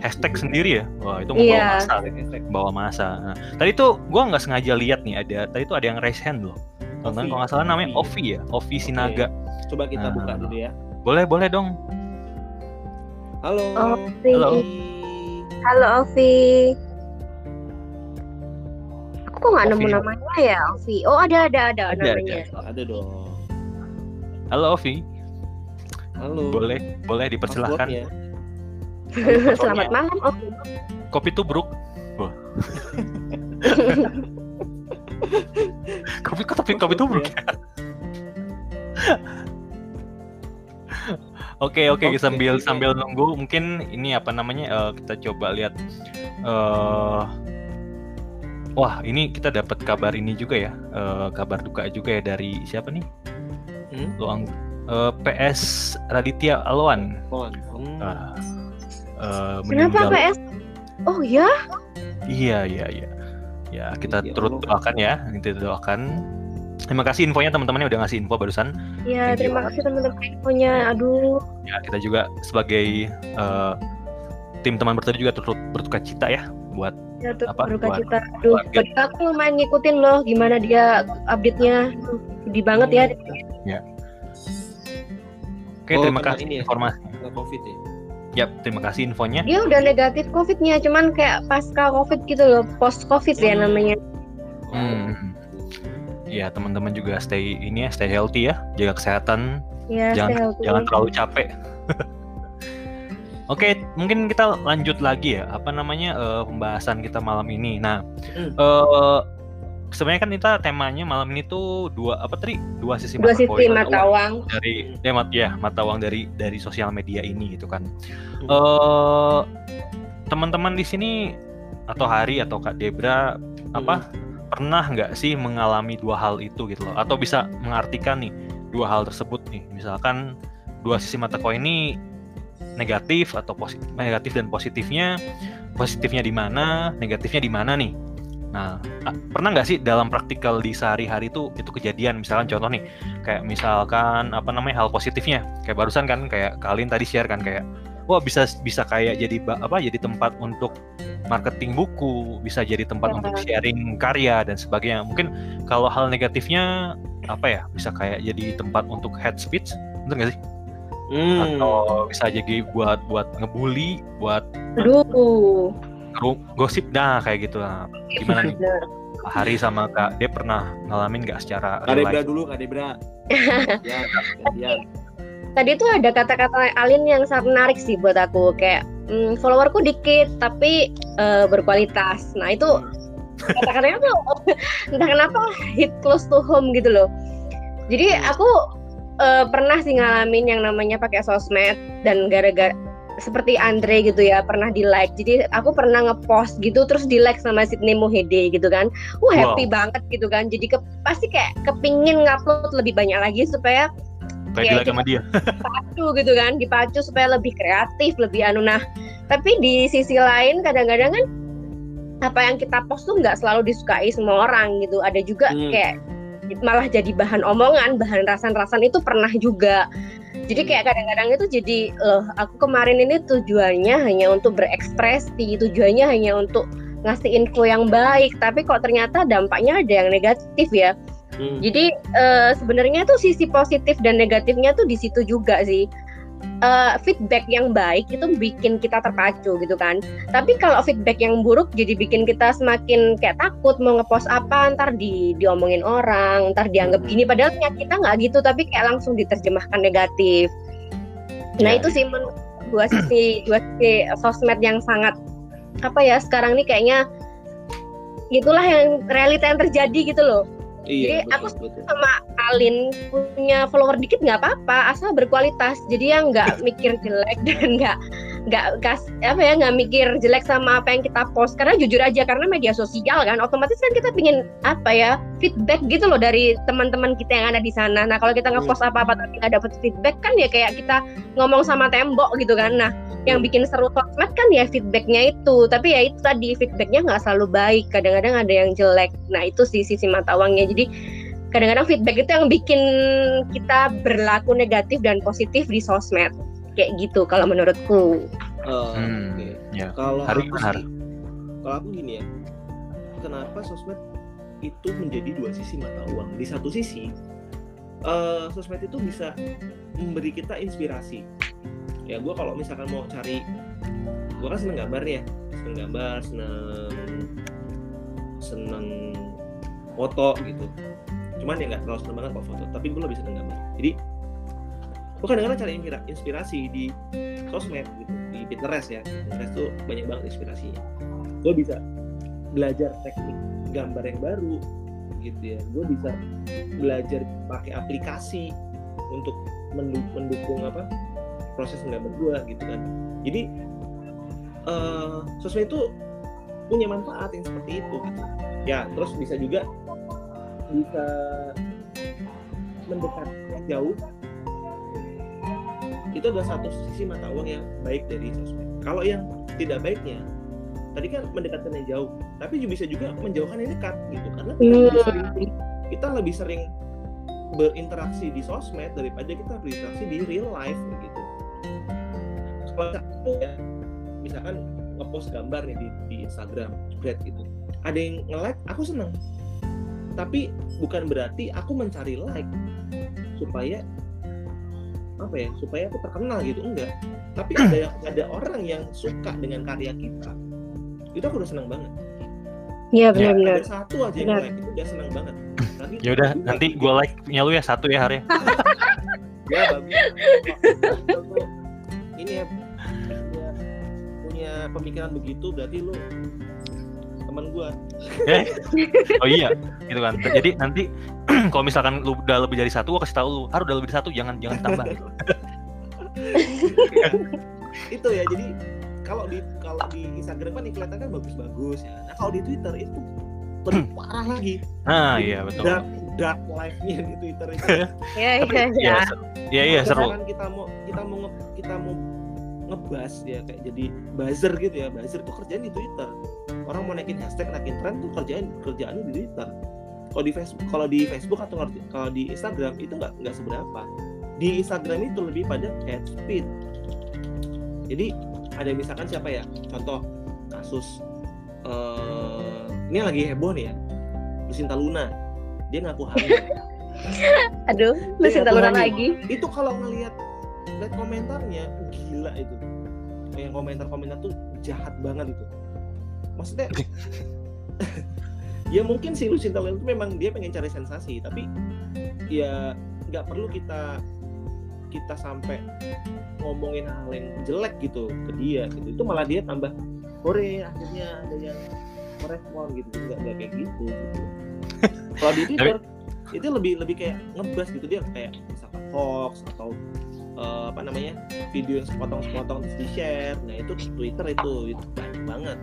Hashtag sendiri ya. Wah, itu Iya. membawa masa, bawa masa. Nah, tadi tuh gua nggak sengaja lihat nih ada tadi tuh ada yang raise hand loh. Tonton kalau nggak salah namanya Ovi ya, Ovi Sinaga. Coba kita Nah. buka dulu ya. Boleh, boleh dong. Halo. Ovi. Halo. Halo Ovi. Aku kok nggak nemu namanya ya Ovi? Oh ada ada ada, Ada, namanya. Ada dong. Halo Ovi, Halo. boleh, boleh dipersilahkan. Passwordnya. (laughs) Selamat malam Ovi. Kopi tubruk. Wah. (laughs) kopi kok tapi kopi tubruk ya? (laughs) Oke oke Oke, sambil oke. sambil nunggu mungkin ini apa namanya eh, kita coba lihat eh wah ini kita dapat kabar ini juga ya eh, kabar duka juga ya dari siapa nih Hmm? Luang eh, PS Raditya Alwan. Hmm. Ah, eh, Kenapa meninggal. PS? Oh ya? Iya iya iya. Ya kita Ya turut Allah. doakan ya, kita doakan. Terima kasih infonya teman-teman yang udah ngasih info barusan. Ya you terima kasih teman-teman infonya. Aduh. Ya kita juga sebagai eh, tim teman bertemu juga turut berduka cita ya buat Ya tuh Apa? berduka Buat cita. Aduh, aku lumayan ngikutin loh gimana dia update-nya. Sedih banget ya. Oke Oh, terima kena kasih ini ya? informasi. COVID ya. Ya terima kasih infonya. Dia udah negatif COVID-nya, cuman kayak pasca COVID gitu loh, post COVID ya Hmm. namanya. Hmm. Ya teman-teman juga stay ini ya, stay healthy ya, jaga kesehatan, Ya, jangan stay healthy. jangan terlalu capek. (laughs) Oke, mungkin kita lanjut lagi ya. Apa namanya eh, pembahasan kita malam ini. Nah, Hmm. eh sebenarnya kan kita temanya malam ini tuh dua apa tadi? Dua sisi Dua mata sisi koin mata uang. dari ya, mat, ya mata uang dari dari sosial media ini gitu kan. Hmm. Eh teman-teman di sini atau Hari atau Kak Debra apa pernah nggak sih mengalami dua hal itu gitu loh atau bisa mengartikan nih dua hal tersebut nih misalkan dua sisi mata koin ini negatif atau positif negatif dan positifnya positifnya di mana negatifnya di mana nih? Nah pernah nggak sih dalam praktikal di sehari-hari itu itu kejadian? Misalkan contoh nih kayak misalkan apa namanya hal positifnya. Kayak barusan kan kayak kalian tadi share kan kayak wah bisa bisa kayak jadi apa jadi tempat untuk marketing buku bisa jadi tempat Ya. untuk sharing karya dan sebagainya. Mungkin kalau hal negatifnya apa ya bisa kayak jadi tempat untuk head speech? Bener nggak sih Hmm. atau bisa jadi buat buat ngebully buat Aduh. gosip nah kayak gitu lah gimana nih. Pak Hari sama Kak De pernah ngalamin nggak secara Kak Debra dulu, Kak Debra. ya, gantian. Tadi tuh ada kata-kata Alin yang sangat menarik sih buat aku kayak mm, followerku dikit tapi eh, berkualitas. Nah itu kata-katanya tuh (laughs) entah kenapa hit close to home gitu loh. Jadi aku eh, pernah sih ngalamin yang namanya pakai sosmed dan gara-gara seperti Andre gitu ya pernah di like. Jadi aku pernah ngepost gitu terus di like sama Sydney Mohede gitu kan. Wah happy banget gitu kan. Jadi ke, pasti kayak kepingin ngupload lebih banyak lagi supaya Kayak Kayak sama dia. dipacu gitu kan dipacu supaya lebih kreatif lebih anu nah tapi di sisi lain kadang-kadang kan apa yang kita post tuh nggak selalu disukai semua orang gitu ada juga Hmm. kayak malah jadi bahan omongan, bahan rasan-rasan itu pernah juga. Jadi kayak kadang-kadang itu jadi loh aku kemarin ini tujuannya hanya untuk berekspresi, tujuannya hanya untuk ngasih info yang baik, tapi kok ternyata dampaknya ada yang negatif ya. Hmm. Jadi uh, sebenarnya tuh sisi positif dan negatifnya tuh di situ juga sih uh, feedback yang baik itu bikin kita terpacu gitu kan. Tapi kalau feedback yang buruk jadi bikin kita semakin kayak takut mau ngepost apa ntar di diomongin orang, ntar dianggap gini padahal kita nggak gitu tapi kayak langsung diterjemahkan negatif. Nah, ya. itu sih dua sisi dua sisi sosmed yang sangat apa ya sekarang ini kayaknya itulah yang realita yang terjadi gitu loh Iya, Jadi betul, aku betul. sama Alin punya follower dikit nggak apa-apa, asal berkualitas. Jadi yang nggak mikir jelek (laughs) dan nggak nggak kas apa ya nggak mikir jelek sama apa yang kita post. Karena jujur aja karena media sosial kan, otomatis kan kita pingin apa ya feedback gitu loh dari teman-teman kita yang ada di sana. Nah kalau kita ngepost apa-apa tapi nggak dapet feedback kan ya kayak kita ngomong sama tembok gitu kan. Nah yang bikin seru sosmed kan ya feedbacknya itu. Tapi ya itu tadi feedbacknya nggak selalu baik. Kadang-kadang ada yang jelek. Nah itu sih sisi mata uangnya. Jadi kadang-kadang feedback itu yang bikin kita berlaku negatif dan positif di sosmed kayak gitu kalau menurutku. Uh, hmm, okay. ya. kalau hari aku sih, kalau aku gini ya kenapa sosmed itu menjadi dua sisi mata uang? Di satu sisi uh, sosmed itu bisa memberi kita inspirasi. Ya gue kalau misalkan mau cari gue kan seneng gambar ya. Seneng gambar seneng seneng foto gitu. Cuman ya nggak terlalu seneng banget kalau foto tapi gue lebih seneng gambar. Jadi gue kadang-kadang cari inspirasi di sosmed gitu di Pinterest ya. Pinterest tuh banyak banget inspirasinya. Gue bisa belajar teknik gambar yang baru gitu ya. Gue bisa belajar pakai aplikasi untuk mendukung apa proses nggak berdua gitu kan. Jadi uh, sosmed itu punya manfaat yang seperti itu gitu. Ya terus bisa juga bisa mendekat jauh itu adalah satu sisi mata uang yang baik dari sosmed. Kalau yang tidak baiknya tadi kan mendekatkan yang jauh tapi juga bisa juga menjauhkan yang dekat gitu. Karena kita lebih hmm. sering kita lebih sering berinteraksi di sosmed daripada kita berinteraksi di real life gitu. Kalau satu ya misalkan ngepost gambar nih di, di Instagram great gitu. Ada yang nge-like aku seneng. Tapi bukan berarti aku mencari like supaya apa ya supaya aku terkenal gitu enggak tapi (clears throat) ada yang ada orang yang suka dengan karya kita itu aku udah seneng banget Iya benar-benar. Ada satu aja yang like itu udah seneng banget. ya udah nanti gue like nya lu ya satu ya hari. (laughs) ya bagus. Ini ya punya pemikiran begitu berarti lu teman gua. Eh? oh iya gitu kan. Jadi nanti (clears throat) kalau misalkan lu udah lebih dari satu gua kasih tahu lu harus udah lebih dari satu jangan jangan tambah (laughs) itu ya jadi kalau di kalau di Instagram kan kelihatan kan bagus-bagus ya. Nah kalau di Twitter itu lebih parah lagi. Ah iya betul. Dark dark life-nya di Twitter itu. (laughs) Ya iya. iya iya iya seru. kita mau kita mau kita mau ngebas ya kayak jadi buzzer gitu ya buzzer. Tuh kerjaan di Twitter. Orang mau naikin hashtag naikin tren tuh kerjaan kerjaan di Twitter. Kalau di Facebook kalau di Facebook atau kalau di Instagram itu nggak nggak seberapa. Di Instagram itu lebih pada head speed. Jadi ada misalkan siapa ya? Contoh kasus uh, ini lagi heboh nih ya. Lucinta Luna. Dia ngaku hamil. (laughs) Aduh Lucinta Luna lagi. Itu kalau ngelihat lihat komentarnya gila itu. Yang komentar-komentar tuh jahat banget itu. Maksudnya (laughs) ya mungkin si Lucinta Luna itu memang dia pengen cari sensasi tapi ya nggak perlu kita kita sampai ngomongin hal yang jelek gitu ke dia gitu. Itu malah dia tambah sore akhirnya ada yang merespon gitu. Nggak nggak kayak gitu gitu. Kalau di Twitter itu lebih lebih kayak ngebas gitu. Dia kayak misalkan hoax atau uh, apa namanya video yang sepotong-sepotong terus di share nah itu Twitter itu itu banyak banget.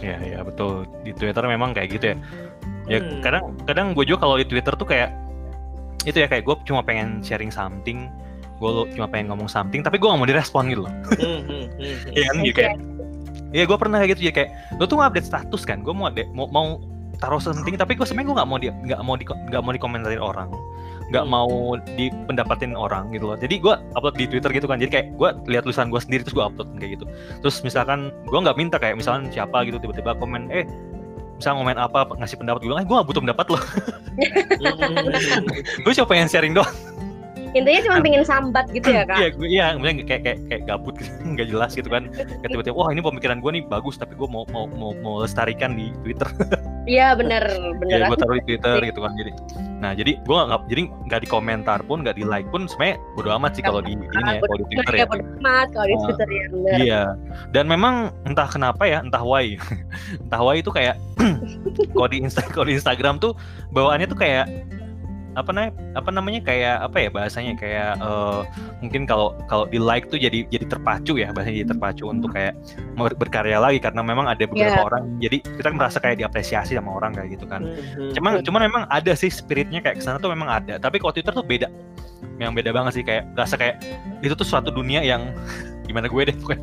Ya ya betul. Di Twitter memang kayak gitu ya. Ya hmm. kadang kadang gue juga kalau di Twitter tuh kayak itu ya kayak gue cuma pengen sharing something. Gue cuma pengen ngomong something tapi gue gak mau direspon gitu loh. Hmm, hmm, hmm, (laughs) Iya kan gitu kayak Iya gue pernah kayak gitu ya kayak lo tuh update status kan? Gue mau, mau mau taruh sepenting tapi gue sebenarnya gue nggak mau di nggak mau di nggak mau dikomentarin orang nggak Hmm. mau dipendapatin orang gitu loh. Jadi gue upload di twitter gitu kan. Jadi kayak gue lihat tulisan gue sendiri terus gue upload kayak gitu. Terus misalkan gue nggak minta kayak misalkan siapa gitu tiba-tiba komen eh misal komen apa ngasih pendapat. Gue bilang eh gue gak butuh pendapat lo (laughs) gue cuma pengen sharing doang Intinya cuma pengen sambat gitu ya, Kak? iya gue iya misalnya kayak kayak kayak gabut gitu (laughs) nggak jelas gitu kan. Kayak tiba-tiba wah ini pemikiran gue nih bagus tapi gue mau mau mau mau lestarikan di twitter. (laughs) Iya, bener, bener. ya gue taruh di Twitter gitu kan jadi. Nah jadi gue nggak jadi nggak di komentar pun nggak di like pun sebenarnya bodo amat sih kalau di ini ya kalau di Twitter ya. bodo amat kalau di Twitter ya iya. Dan memang entah kenapa ya entah why. (laughs) Entah why itu kayak (clears throat) kalau di Insta kalau di Instagram tuh bawaannya tuh kayak apa namanya apa namanya kayak apa ya bahasanya kayak eh, mungkin kalau kalau di like tuh jadi jadi terpacu ya bahasanya jadi terpacu untuk kayak ber- berkarya lagi karena memang ada beberapa Iya. orang jadi kita merasa kayak diapresiasi sama orang kayak gitu kan Hmm. cuman cuman memang ada sih spiritnya kayak ke sana tuh memang ada tapi kalau Twitter tuh beda yang beda banget sih kayak rasa kayak itu tuh suatu dunia yang (laughs) gimana gue deh pokoknya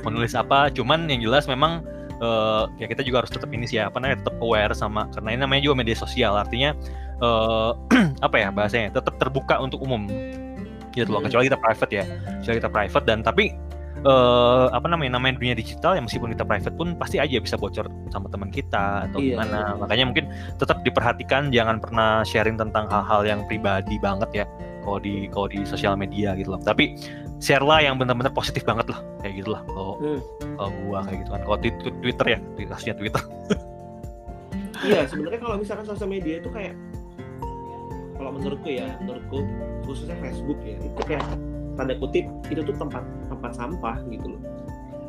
menulis apa cuman yang jelas memang eh, ya kita juga harus tetap ini sih ya apa namanya tetap aware sama karena ini namanya juga media sosial artinya eh, (clears throat) apa ya bahasanya tetap terbuka untuk umum gitu loh Hmm. kecuali kita private ya kecuali kita private dan tapi eh, apa namanya namanya dunia digital yang meskipun kita private pun pasti aja bisa bocor sama teman kita atau Iya. gimana makanya mungkin tetap diperhatikan jangan pernah sharing tentang hal-hal yang pribadi banget ya kalau di kalau di sosial media gitu loh tapi share lah yang benar-benar positif banget lah kayak gitu lah kalau Hmm. kalau gua kayak gitu kan kalau di di Twitter ya di kasusnya Twitter (laughs) Iya, sebenarnya kalau misalkan sosial media itu kayak kalau menurutku ya, menurutku khususnya Facebook ya, itu kayak tanda kutip itu tuh tempat tempat sampah gitu loh.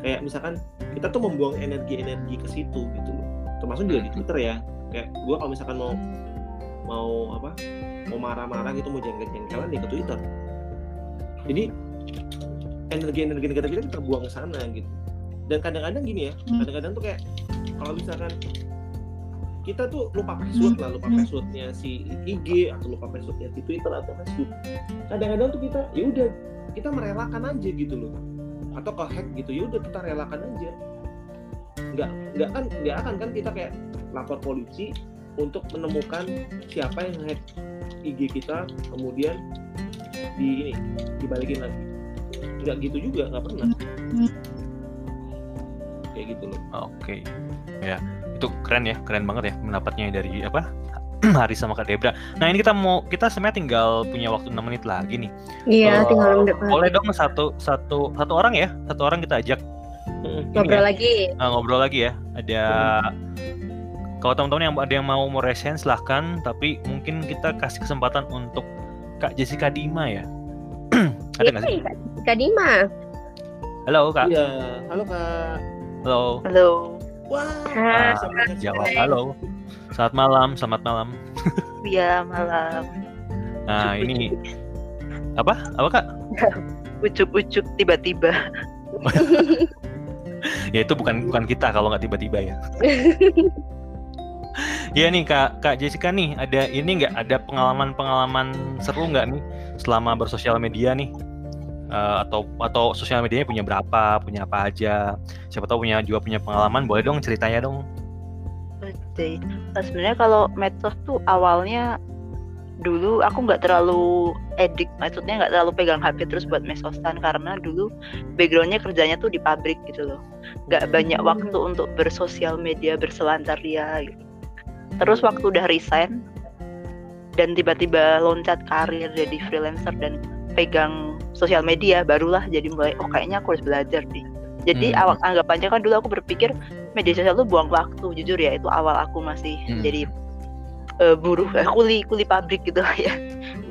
Kayak misalkan kita tuh membuang energi-energi ke situ gitu loh. Termasuk juga di Twitter ya. Kayak gua kalau misalkan mau mau apa? Mau marah-marah gitu, mau jengkel-jengkelan ya ke Twitter. Jadi energi-energi negatif kita terbuang ke sana gitu. Dan kadang-kadang gini ya, kadang-kadang tuh kayak kalau misalkan kita tuh lupa password lah, lupa passwordnya si IG atau lupa passwordnya di Twitter atau Facebook. Kadang-kadang tuh kita ya udah kita merelakan aja gitu loh. Atau ke hack gitu ya udah kita relakan aja. Nggak nggak kan nggak akan kan kita kayak lapor polisi untuk menemukan siapa yang hack IG kita kemudian di ini dibalikin lagi. Nggak gitu juga nggak pernah. Kayak gitu loh. oke ya itu keren ya keren banget ya pendapatnya dari apa (clears throat) Hari sama Kak Debra. Nah ini kita mau kita sebenarnya tinggal punya waktu 6 menit lagi nih. Iya, Eh, tinggal mendekat. Boleh dong satu satu satu orang ya, satu orang kita ajak Mm-mm. Ngobrol ya. lagi. eh, ngobrol lagi ya. Ada kalau teman-teman yang ada yang mau mau resen silahkan, tapi mungkin kita kasih kesempatan untuk Kak Jessica Dima ya. (clears throat) ada nggak sih? Iya, Kak Kak Dima. Halo Kak. Iya, halo kak. Halo. Halo. Wah, Ah, bisa mendengar Jawab halo. Selamat malam, selamat malam. Ya malam. Nah ini apa? Apa Kak? Ucuk-ucuk tiba-tiba. (laughs) ya itu bukan bukan kita kalau nggak tiba-tiba ya. (laughs) Iya nih kak kak Jessica nih ada ini nggak ada pengalaman-pengalaman seru nggak nih selama bersosial media nih Eh, atau atau sosial medianya punya berapa punya apa aja siapa tahu punya juga punya pengalaman boleh dong ceritanya dong Oke. Nah, sebenarnya kalau medsos tuh awalnya dulu aku nggak terlalu edik, maksudnya nggak terlalu pegang HP terus buat mesosan karena dulu backgroundnya kerjanya tuh di pabrik gitu loh, nggak banyak waktu untuk bersosial media berselancar ria. Gitu. Terus waktu udah resign dan tiba-tiba loncat karir jadi freelancer dan pegang sosial media, barulah jadi mulai oh kayaknya aku harus belajar nih. Jadi Hmm. awal anggapannya kan dulu aku berpikir media sosial tuh buang waktu jujur ya itu awal aku masih Hmm. jadi eh, buruh eh, (laughs) kuli kuli pabrik gitu lah ya.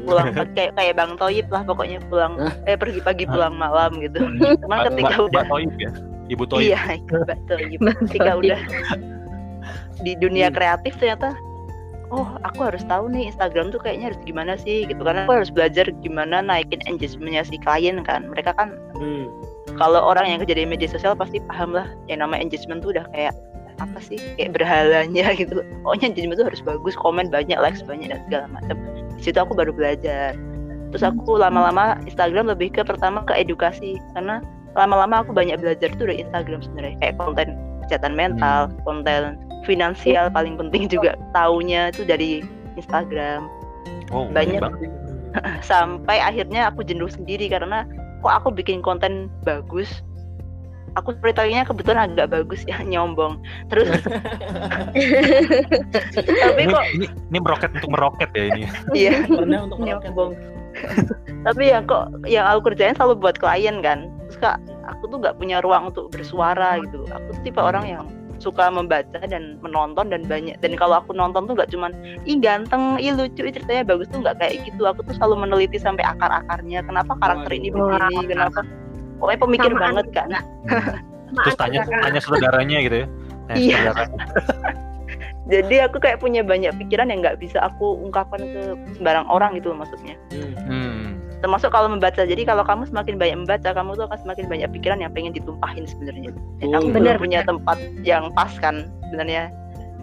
Pulang (laughs) kayak kayak bang Toyib lah pokoknya pulang eh pergi pagi pulang malam gitu. (laughs) Cuman Mbak- ketika Mbak- udah Toyib ya? Ibu Toyib iya mbak Toyib Mbak ketika udah di dunia Hmm. kreatif ternyata oh aku harus tahu nih Instagram tuh kayaknya harus gimana sih? Gitu karena aku harus belajar gimana naikin engagementnya si klien kan. Mereka kan Hmm. kalau orang yang kerja di media sosial pasti paham lah yang namanya engagement tuh udah kayak apa sih? Kayak berhalanya (laughs) gitu. Pokoknya engagement tuh harus bagus komen banyak likes banyak dan segala macam. Di situ aku baru belajar. Terus aku lama-lama Instagram lebih ke pertama ke edukasi karena lama-lama aku banyak belajar tuh dari Instagram sebenarnya kayak konten kesehatan mental, konten finansial paling penting juga. Taunya itu dari Instagram. Oh, Banyak. (laughs) Sampai akhirnya aku jenuh sendiri karena kok aku bikin konten bagus? Aku storytellingnya kebetulan agak bagus ya (laughs) nyombong. Terus (laughs) tapi Ini, kok ini, ini meroket untuk meroket ya ini. iya. Pernah untuk meroket. nyombong tapi ya kok yang aku kerjain selalu buat klien kan kak aku tuh nggak punya ruang untuk bersuara gitu. Aku tuh tipe orang yang suka membaca dan menonton dan banyak. Dan kalau aku nonton tuh nggak cuman ih ganteng ih lucu ih ceritanya bagus tuh nggak kayak gitu. Aku tuh selalu meneliti sampai akar akarnya kenapa karakter ini begini? Kenapa? Pokoknya pemikir Sama banget kan (laughs) Terus tanya tanya saudaranya gitu ya. Tanya Iya. saudaranya. (laughs) jadi aku kayak punya banyak pikiran yang nggak bisa aku ungkapkan ke sembarang orang gitu maksudnya. Hmm. Termasuk kalau membaca. Jadi kalau kamu semakin banyak membaca kamu tuh akan semakin banyak pikiran yang pengen ditumpahin sebenarnya. Dan aku Bener, punya tempat yang pas kan sebenarnya.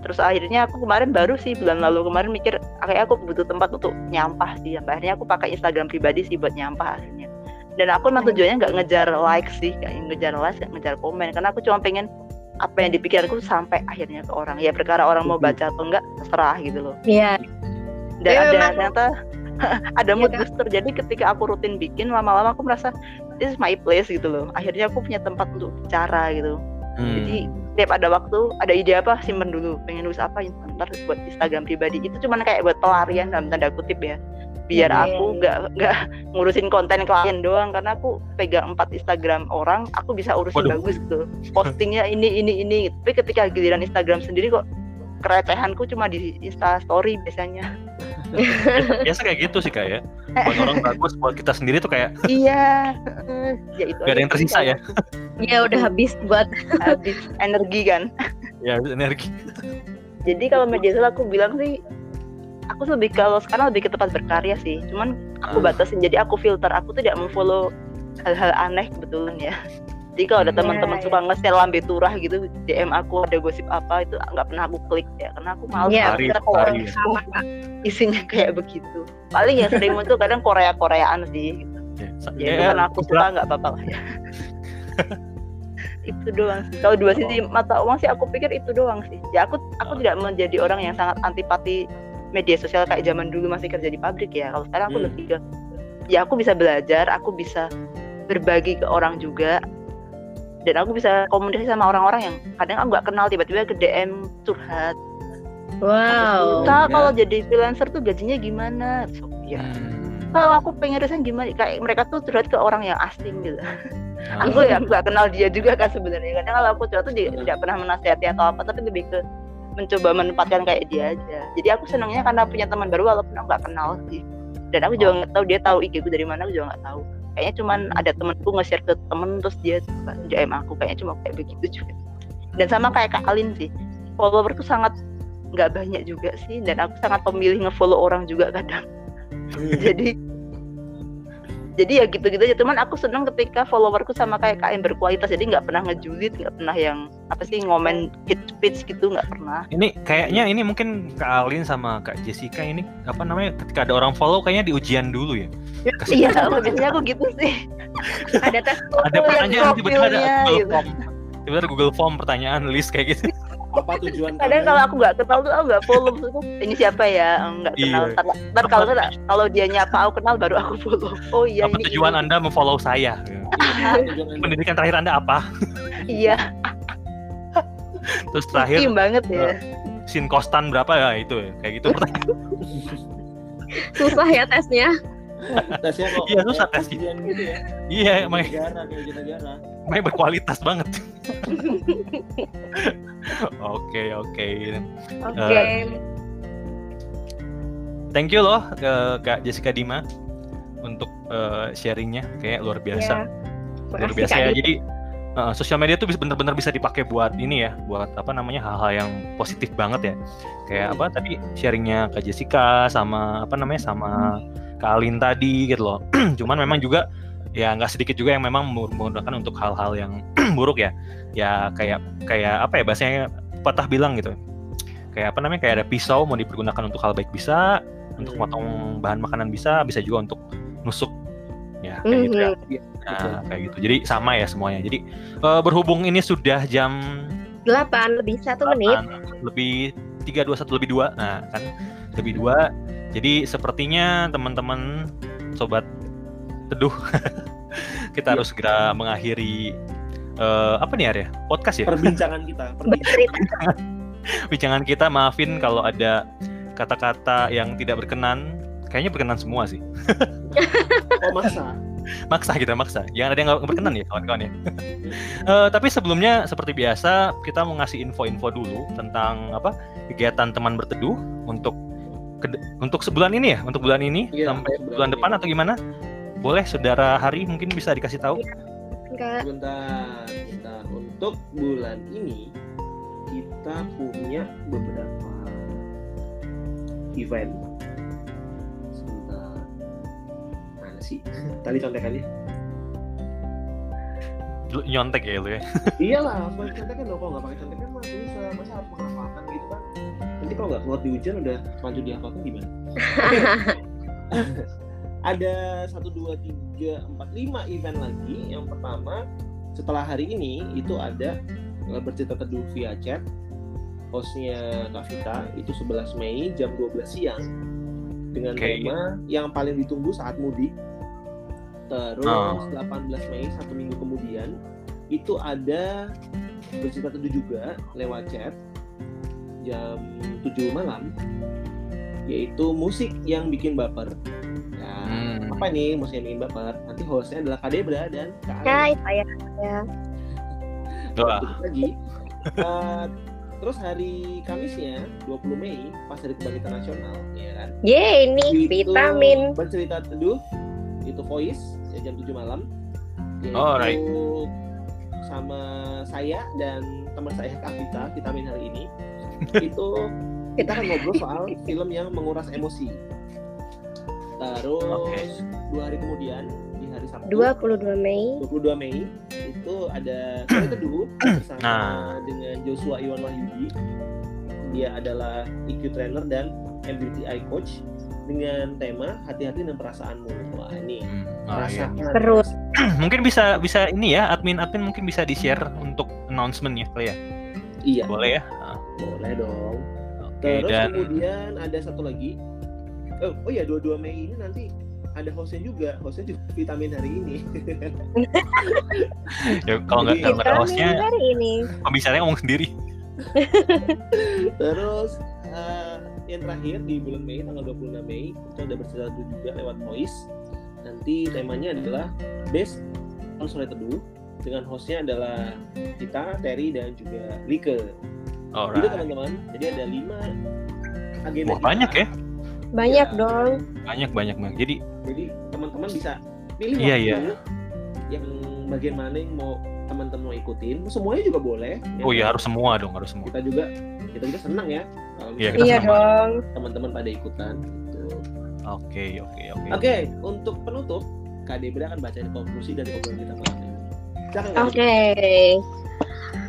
Terus akhirnya aku kemarin baru sih bulan lalu kemarin mikir kayak aku butuh tempat untuk nyampah sih. Sampai akhirnya aku pakai Instagram pribadi sih buat nyampah akhirnya. Dan aku emang tujuannya nggak ngejar like sih nggak ngejar like nggak ngejar komen. Karena aku cuma pengen apa yang dipikirku sampai akhirnya ke orang. Ya perkara orang mau baca atau enggak terserah gitu loh. Iya. dan Tapi ada ternyata (laughs) ada Iya, mood Kak. booster. Jadi ketika aku rutin bikin lama-lama aku merasa this is my place gitu loh. Akhirnya aku punya tempat untuk bicara gitu. Hmm. jadi setiap ada waktu ada ide apa simpen dulu. Pengen nulis apa ntar buat Instagram pribadi. Itu cuman kayak buat pelarian dalam tanda kutip ya. Biar Iya, aku nggak nggak (laughs) ngurusin konten klien doang. Karena aku pegang empat Instagram orang aku bisa urusin Waduh. bagus tuh postingnya ini ini ini gitu. tapi ketika giliran Instagram sendiri kok kerecehanku cuma di Insta Story biasanya biasa, (laughs) biasa kayak gitu sih kayak ya. Buat orang bagus, buat kita sendiri tuh kayak (laughs) iya ya itu gak ada yang tersisa ya. Iya udah habis buat habis. energi kan. Ya energi. jadi kalau media sosial aku bilang sih aku lebih kalau sekarang lebih ke tempat berkarya sih. Cuman aku Ah. batasin. Jadi aku filter. Aku tidak memfollow hal-hal aneh kebetulan ya jadi kalau ada Hmm. teman-teman Ya, suka nge-share lambe turah gitu DM aku ada gosip apa itu nggak pernah aku klik ya karena aku males Iya, banget Lari, kalau Kak. isinya kayak begitu. Paling yang sering muncul kadang Korea Koreaan sih gitu. Ya, sa- ya itu ya, karena aku suka nggak apa-apa lah ya. (laughs) Itu doang sih. Kalau dua sisi mata uang sih aku pikir itu doang sih. Ya aku aku tidak menjadi orang yang sangat antipati media sosial kayak zaman dulu masih kerja di pabrik ya. Kalau sekarang aku Hmm. lebih ke ya aku bisa belajar aku bisa berbagi ke orang juga dan aku bisa komunikasi sama orang-orang yang kadang aku nggak kenal tiba-tiba ke DM curhat. Wow. kak ya. kalau jadi freelancer tuh gajinya gimana? So, ya. Hmm. kalau aku pengen resign gimana? Kayak mereka tuh curhat ke orang yang asing gitu. Ah. aku ya nggak kenal dia juga kan sebenarnya. Kadang kalau aku curhat tuh dia tidak pernah menasihati atau apa tapi lebih ke mencoba menempatkan kayak dia aja. Jadi aku senangnya karena punya teman baru walaupun aku nggak kenal sih. Dan aku juga nggak tahu dia tahu IG ku dari mana aku juga nggak tahu kayaknya cuman ada temenku nge-share ke temen terus dia DM aku. Kayaknya cuma kayak begitu juga. Dan sama kayak Kak Alin sih followerku sangat nggak banyak juga sih dan aku sangat pemilih nge-follow orang juga kadang. (laughs) Jadi jadi ya gitu-gitu aja cuman aku seneng ketika followerku sama kayak KM berkualitas jadi nggak pernah ngejulit nggak pernah yang apa sih ngomen hit speech gitu nggak pernah Ini kayaknya ini mungkin Kak Alin sama Kak Jessica ini apa namanya ketika ada orang follow kayaknya diujian dulu ya. Kasih- iya biasanya aku gitu sih (laughs) Ada tes ada pertanyaan tiba-tiba ada Google gitu. Form. Tiba-tiba Google Form pertanyaan list kayak gitu. Apa tujuan (laughs) kadang kalau aku nggak kenal tuh aku nggak follow ini siapa ya nggak kenal Iya. ntar, ntar kalau nggak kalau dia nyapa aku kenal baru aku follow oh iya apa ini tujuan ini. Anda memfollow saya? Anda. Pendidikan terakhir Anda apa? iya Terus terakhir tim banget ya sin kostan berapa ya itu ya kayak gitu pertanyaan. (laughs) susah ya tesnya. Tesnya kok Iya, susah ujian gitu ya Iya, emang negara kayak negara emang berkualitas banget. (laughs) Oke oke. Oke. Thank you loh ke Kak Jessica Dima untuk eh, sharingnya kayak luar biasa. Ya. luar biasa ya. Jadi eh, sosial media tuh bisa bener-bener bisa dipakai buat ini ya, buat apa namanya hal-hal yang positif banget ya. Kayak apa tadi sharingnya Kak Jessica sama apa namanya sama Kak Alin tadi gitu loh. (clears throat) Cuman memang juga ya nggak sedikit juga yang memang menggunakan untuk hal-hal yang (clears throat) buruk ya. Ya kayak kayak apa ya bahasanya patah bilang gitu. Kayak apa namanya kayak ada pisau mau dipergunakan untuk hal baik bisa, untuk Hmm. potong bahan makanan bisa, bisa juga untuk nusuk. Ya kayak gitu ya. Nah, kayak gitu. Jadi sama ya semuanya. Jadi eh, berhubung ini sudah jam 8 lebih satu menit. 8, lebih 3 2 1 lebih 2. Nah, kan lebih 2. Jadi sepertinya teman-teman sobat teduh (laughs) kita harus segera mengakhiri eh, apa nih Arya? Podcast ya? Perbincangan kita, (laughs) perbincangan. Bincangan kita maafin kalau ada kata-kata yang tidak berkenan. Kayaknya berkenan semua sih. (laughs) Oh masa? Maksa kita maksa. Jangan ada yang nggak berkenan ya kawan-kawan ya. Eh, tapi sebelumnya seperti biasa kita mau ngasih info-info dulu tentang apa kegiatan teman berteduh untuk untuk sebulan ini ya, untuk bulan ini Iya, sampai sebulan bulan ini. depan atau gimana? Boleh saudara Hari mungkin bisa dikasih tahu. Kak. Sebentar, sebentar. Untuk bulan ini kita punya beberapa event. Sebentar. Mana sih? Tadi contekannya. Lu nyontek ya lu ya. Iyalah, pakai contekan dong. Kalau nggak pakai contekan mah susah. Masa harus menghafalkan gitu kan? Nanti kalau nggak keluar di ujian udah maju dihafalkan gimana? (laughs) Ada satu dua tiga empat lima event lagi. Yang pertama setelah hari ini itu ada eh, bercerita teduh via chat. Hostnya Kak Vita itu 11 Mei jam 12 siang dengan Oke. tema yang paling ditunggu saat mudik. Terus Oh. 18 Mei satu minggu kemudian itu ada bercerita teduh juga lewat chat jam 7 malam yaitu musik yang bikin baper. Nah, Hmm. apa nih musik yang bikin baper? Nanti hostnya adalah Kak Debra dan Kak saya. Ya. Lagi. Eh, terus hari Kamisnya 20 Mei pas hari kebangkitan nasional, ya kan? Yeay, ini Itu vitamin. bercerita teduh itu voice ya, jam 7 malam. Yaitu Alright. sama saya dan teman saya Kak Vita, vitamin hari ini. Itu kita akan ngobrol soal film yang menguras emosi. Terus Oke. dua hari kemudian di hari Sabtu 22 Mei. 22 Mei itu ada sore teduh (clears throat) bersama Nah. dengan Joshua Iwan Wahyudi. Dia adalah EQ trainer dan MBTI coach dengan tema hati-hati dengan perasaanmu. Wah ini Hmm. Oh, iya. rasakan. Terus. (clears throat) mungkin bisa bisa ini ya admin admin mungkin bisa di share untuk announcement ya kali ya Iya, boleh ya boleh dong. oke Terus dan kemudian ada satu lagi. Oh, oh ya 22 Mei ini nanti ada hostnya juga. Hostnya juga (laughs) vitamin hari ini. (laughs) ya, kalau nggak nggak ada Vitamin hostnya hari ini. pembicaranya ngomong sendiri (laughs) Terus eh, yang terakhir di bulan Mei tanggal 26 Mei itu ada bercerita juga lewat voice. Nanti temanya adalah best on sore teduh dengan hostnya adalah kita Terry dan juga Rike. Alright. teman-teman. Jadi ada lima agenda. Wah kita. banyak ya Banyak Iya. dong. banyak banyak banget jadi Jadi teman-teman bisa pilih Iya, iya. yang bagian mana yang mau teman-teman mau ikutin. Semuanya juga boleh. ya oh iya kan? harus semua dong harus semua Kita juga kita juga senang ya kalau Iya, misalnya Kita Iya dong. teman-teman pada ikutan. Gitu. oke oke oke Oke, untuk penutup, Kak Debra akan bacain konklusi dari obrolan kita malam ini. Oke. Debra.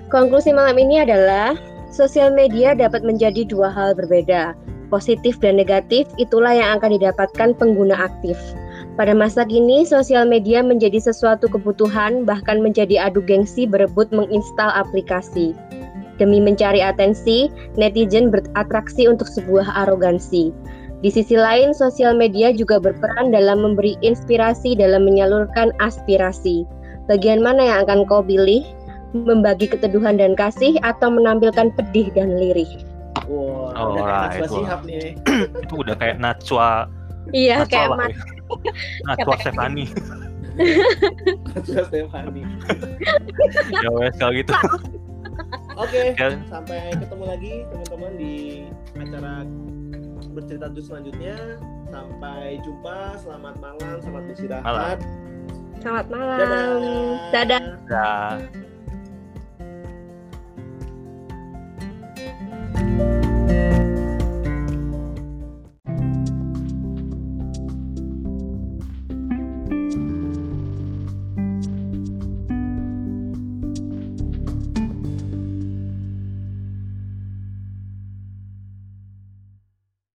Konklusi malam ini adalah sosial media dapat menjadi dua hal berbeda. Positif dan negatif itulah yang akan didapatkan pengguna aktif. Pada masa kini, sosial media menjadi sesuatu kebutuhan, bahkan menjadi adu gengsi berebut menginstal aplikasi. Demi mencari atensi, netizen beratraksi untuk sebuah arogansi. Di sisi lain, sosial media juga berperan dalam memberi inspirasi dalam menyalurkan aspirasi. Bagian mana yang akan kau pilih? Membagi keteduhan dan kasih atau menampilkan pedih dan lirih. Wah, udah kayak. Shihab nih. (clears throat) itu udah kayak Najwa Iya, Najwa kayak mat. ya. Najwa Stefani Najwa Stefani. (laughs) ya wes kalau gitu Oke, Ya. sampai ketemu lagi teman-teman di acara bercerita terus selanjutnya. Sampai jumpa, selamat malam, selamat beristirahat. Selamat malam. Dadah. Dadah. Dah. you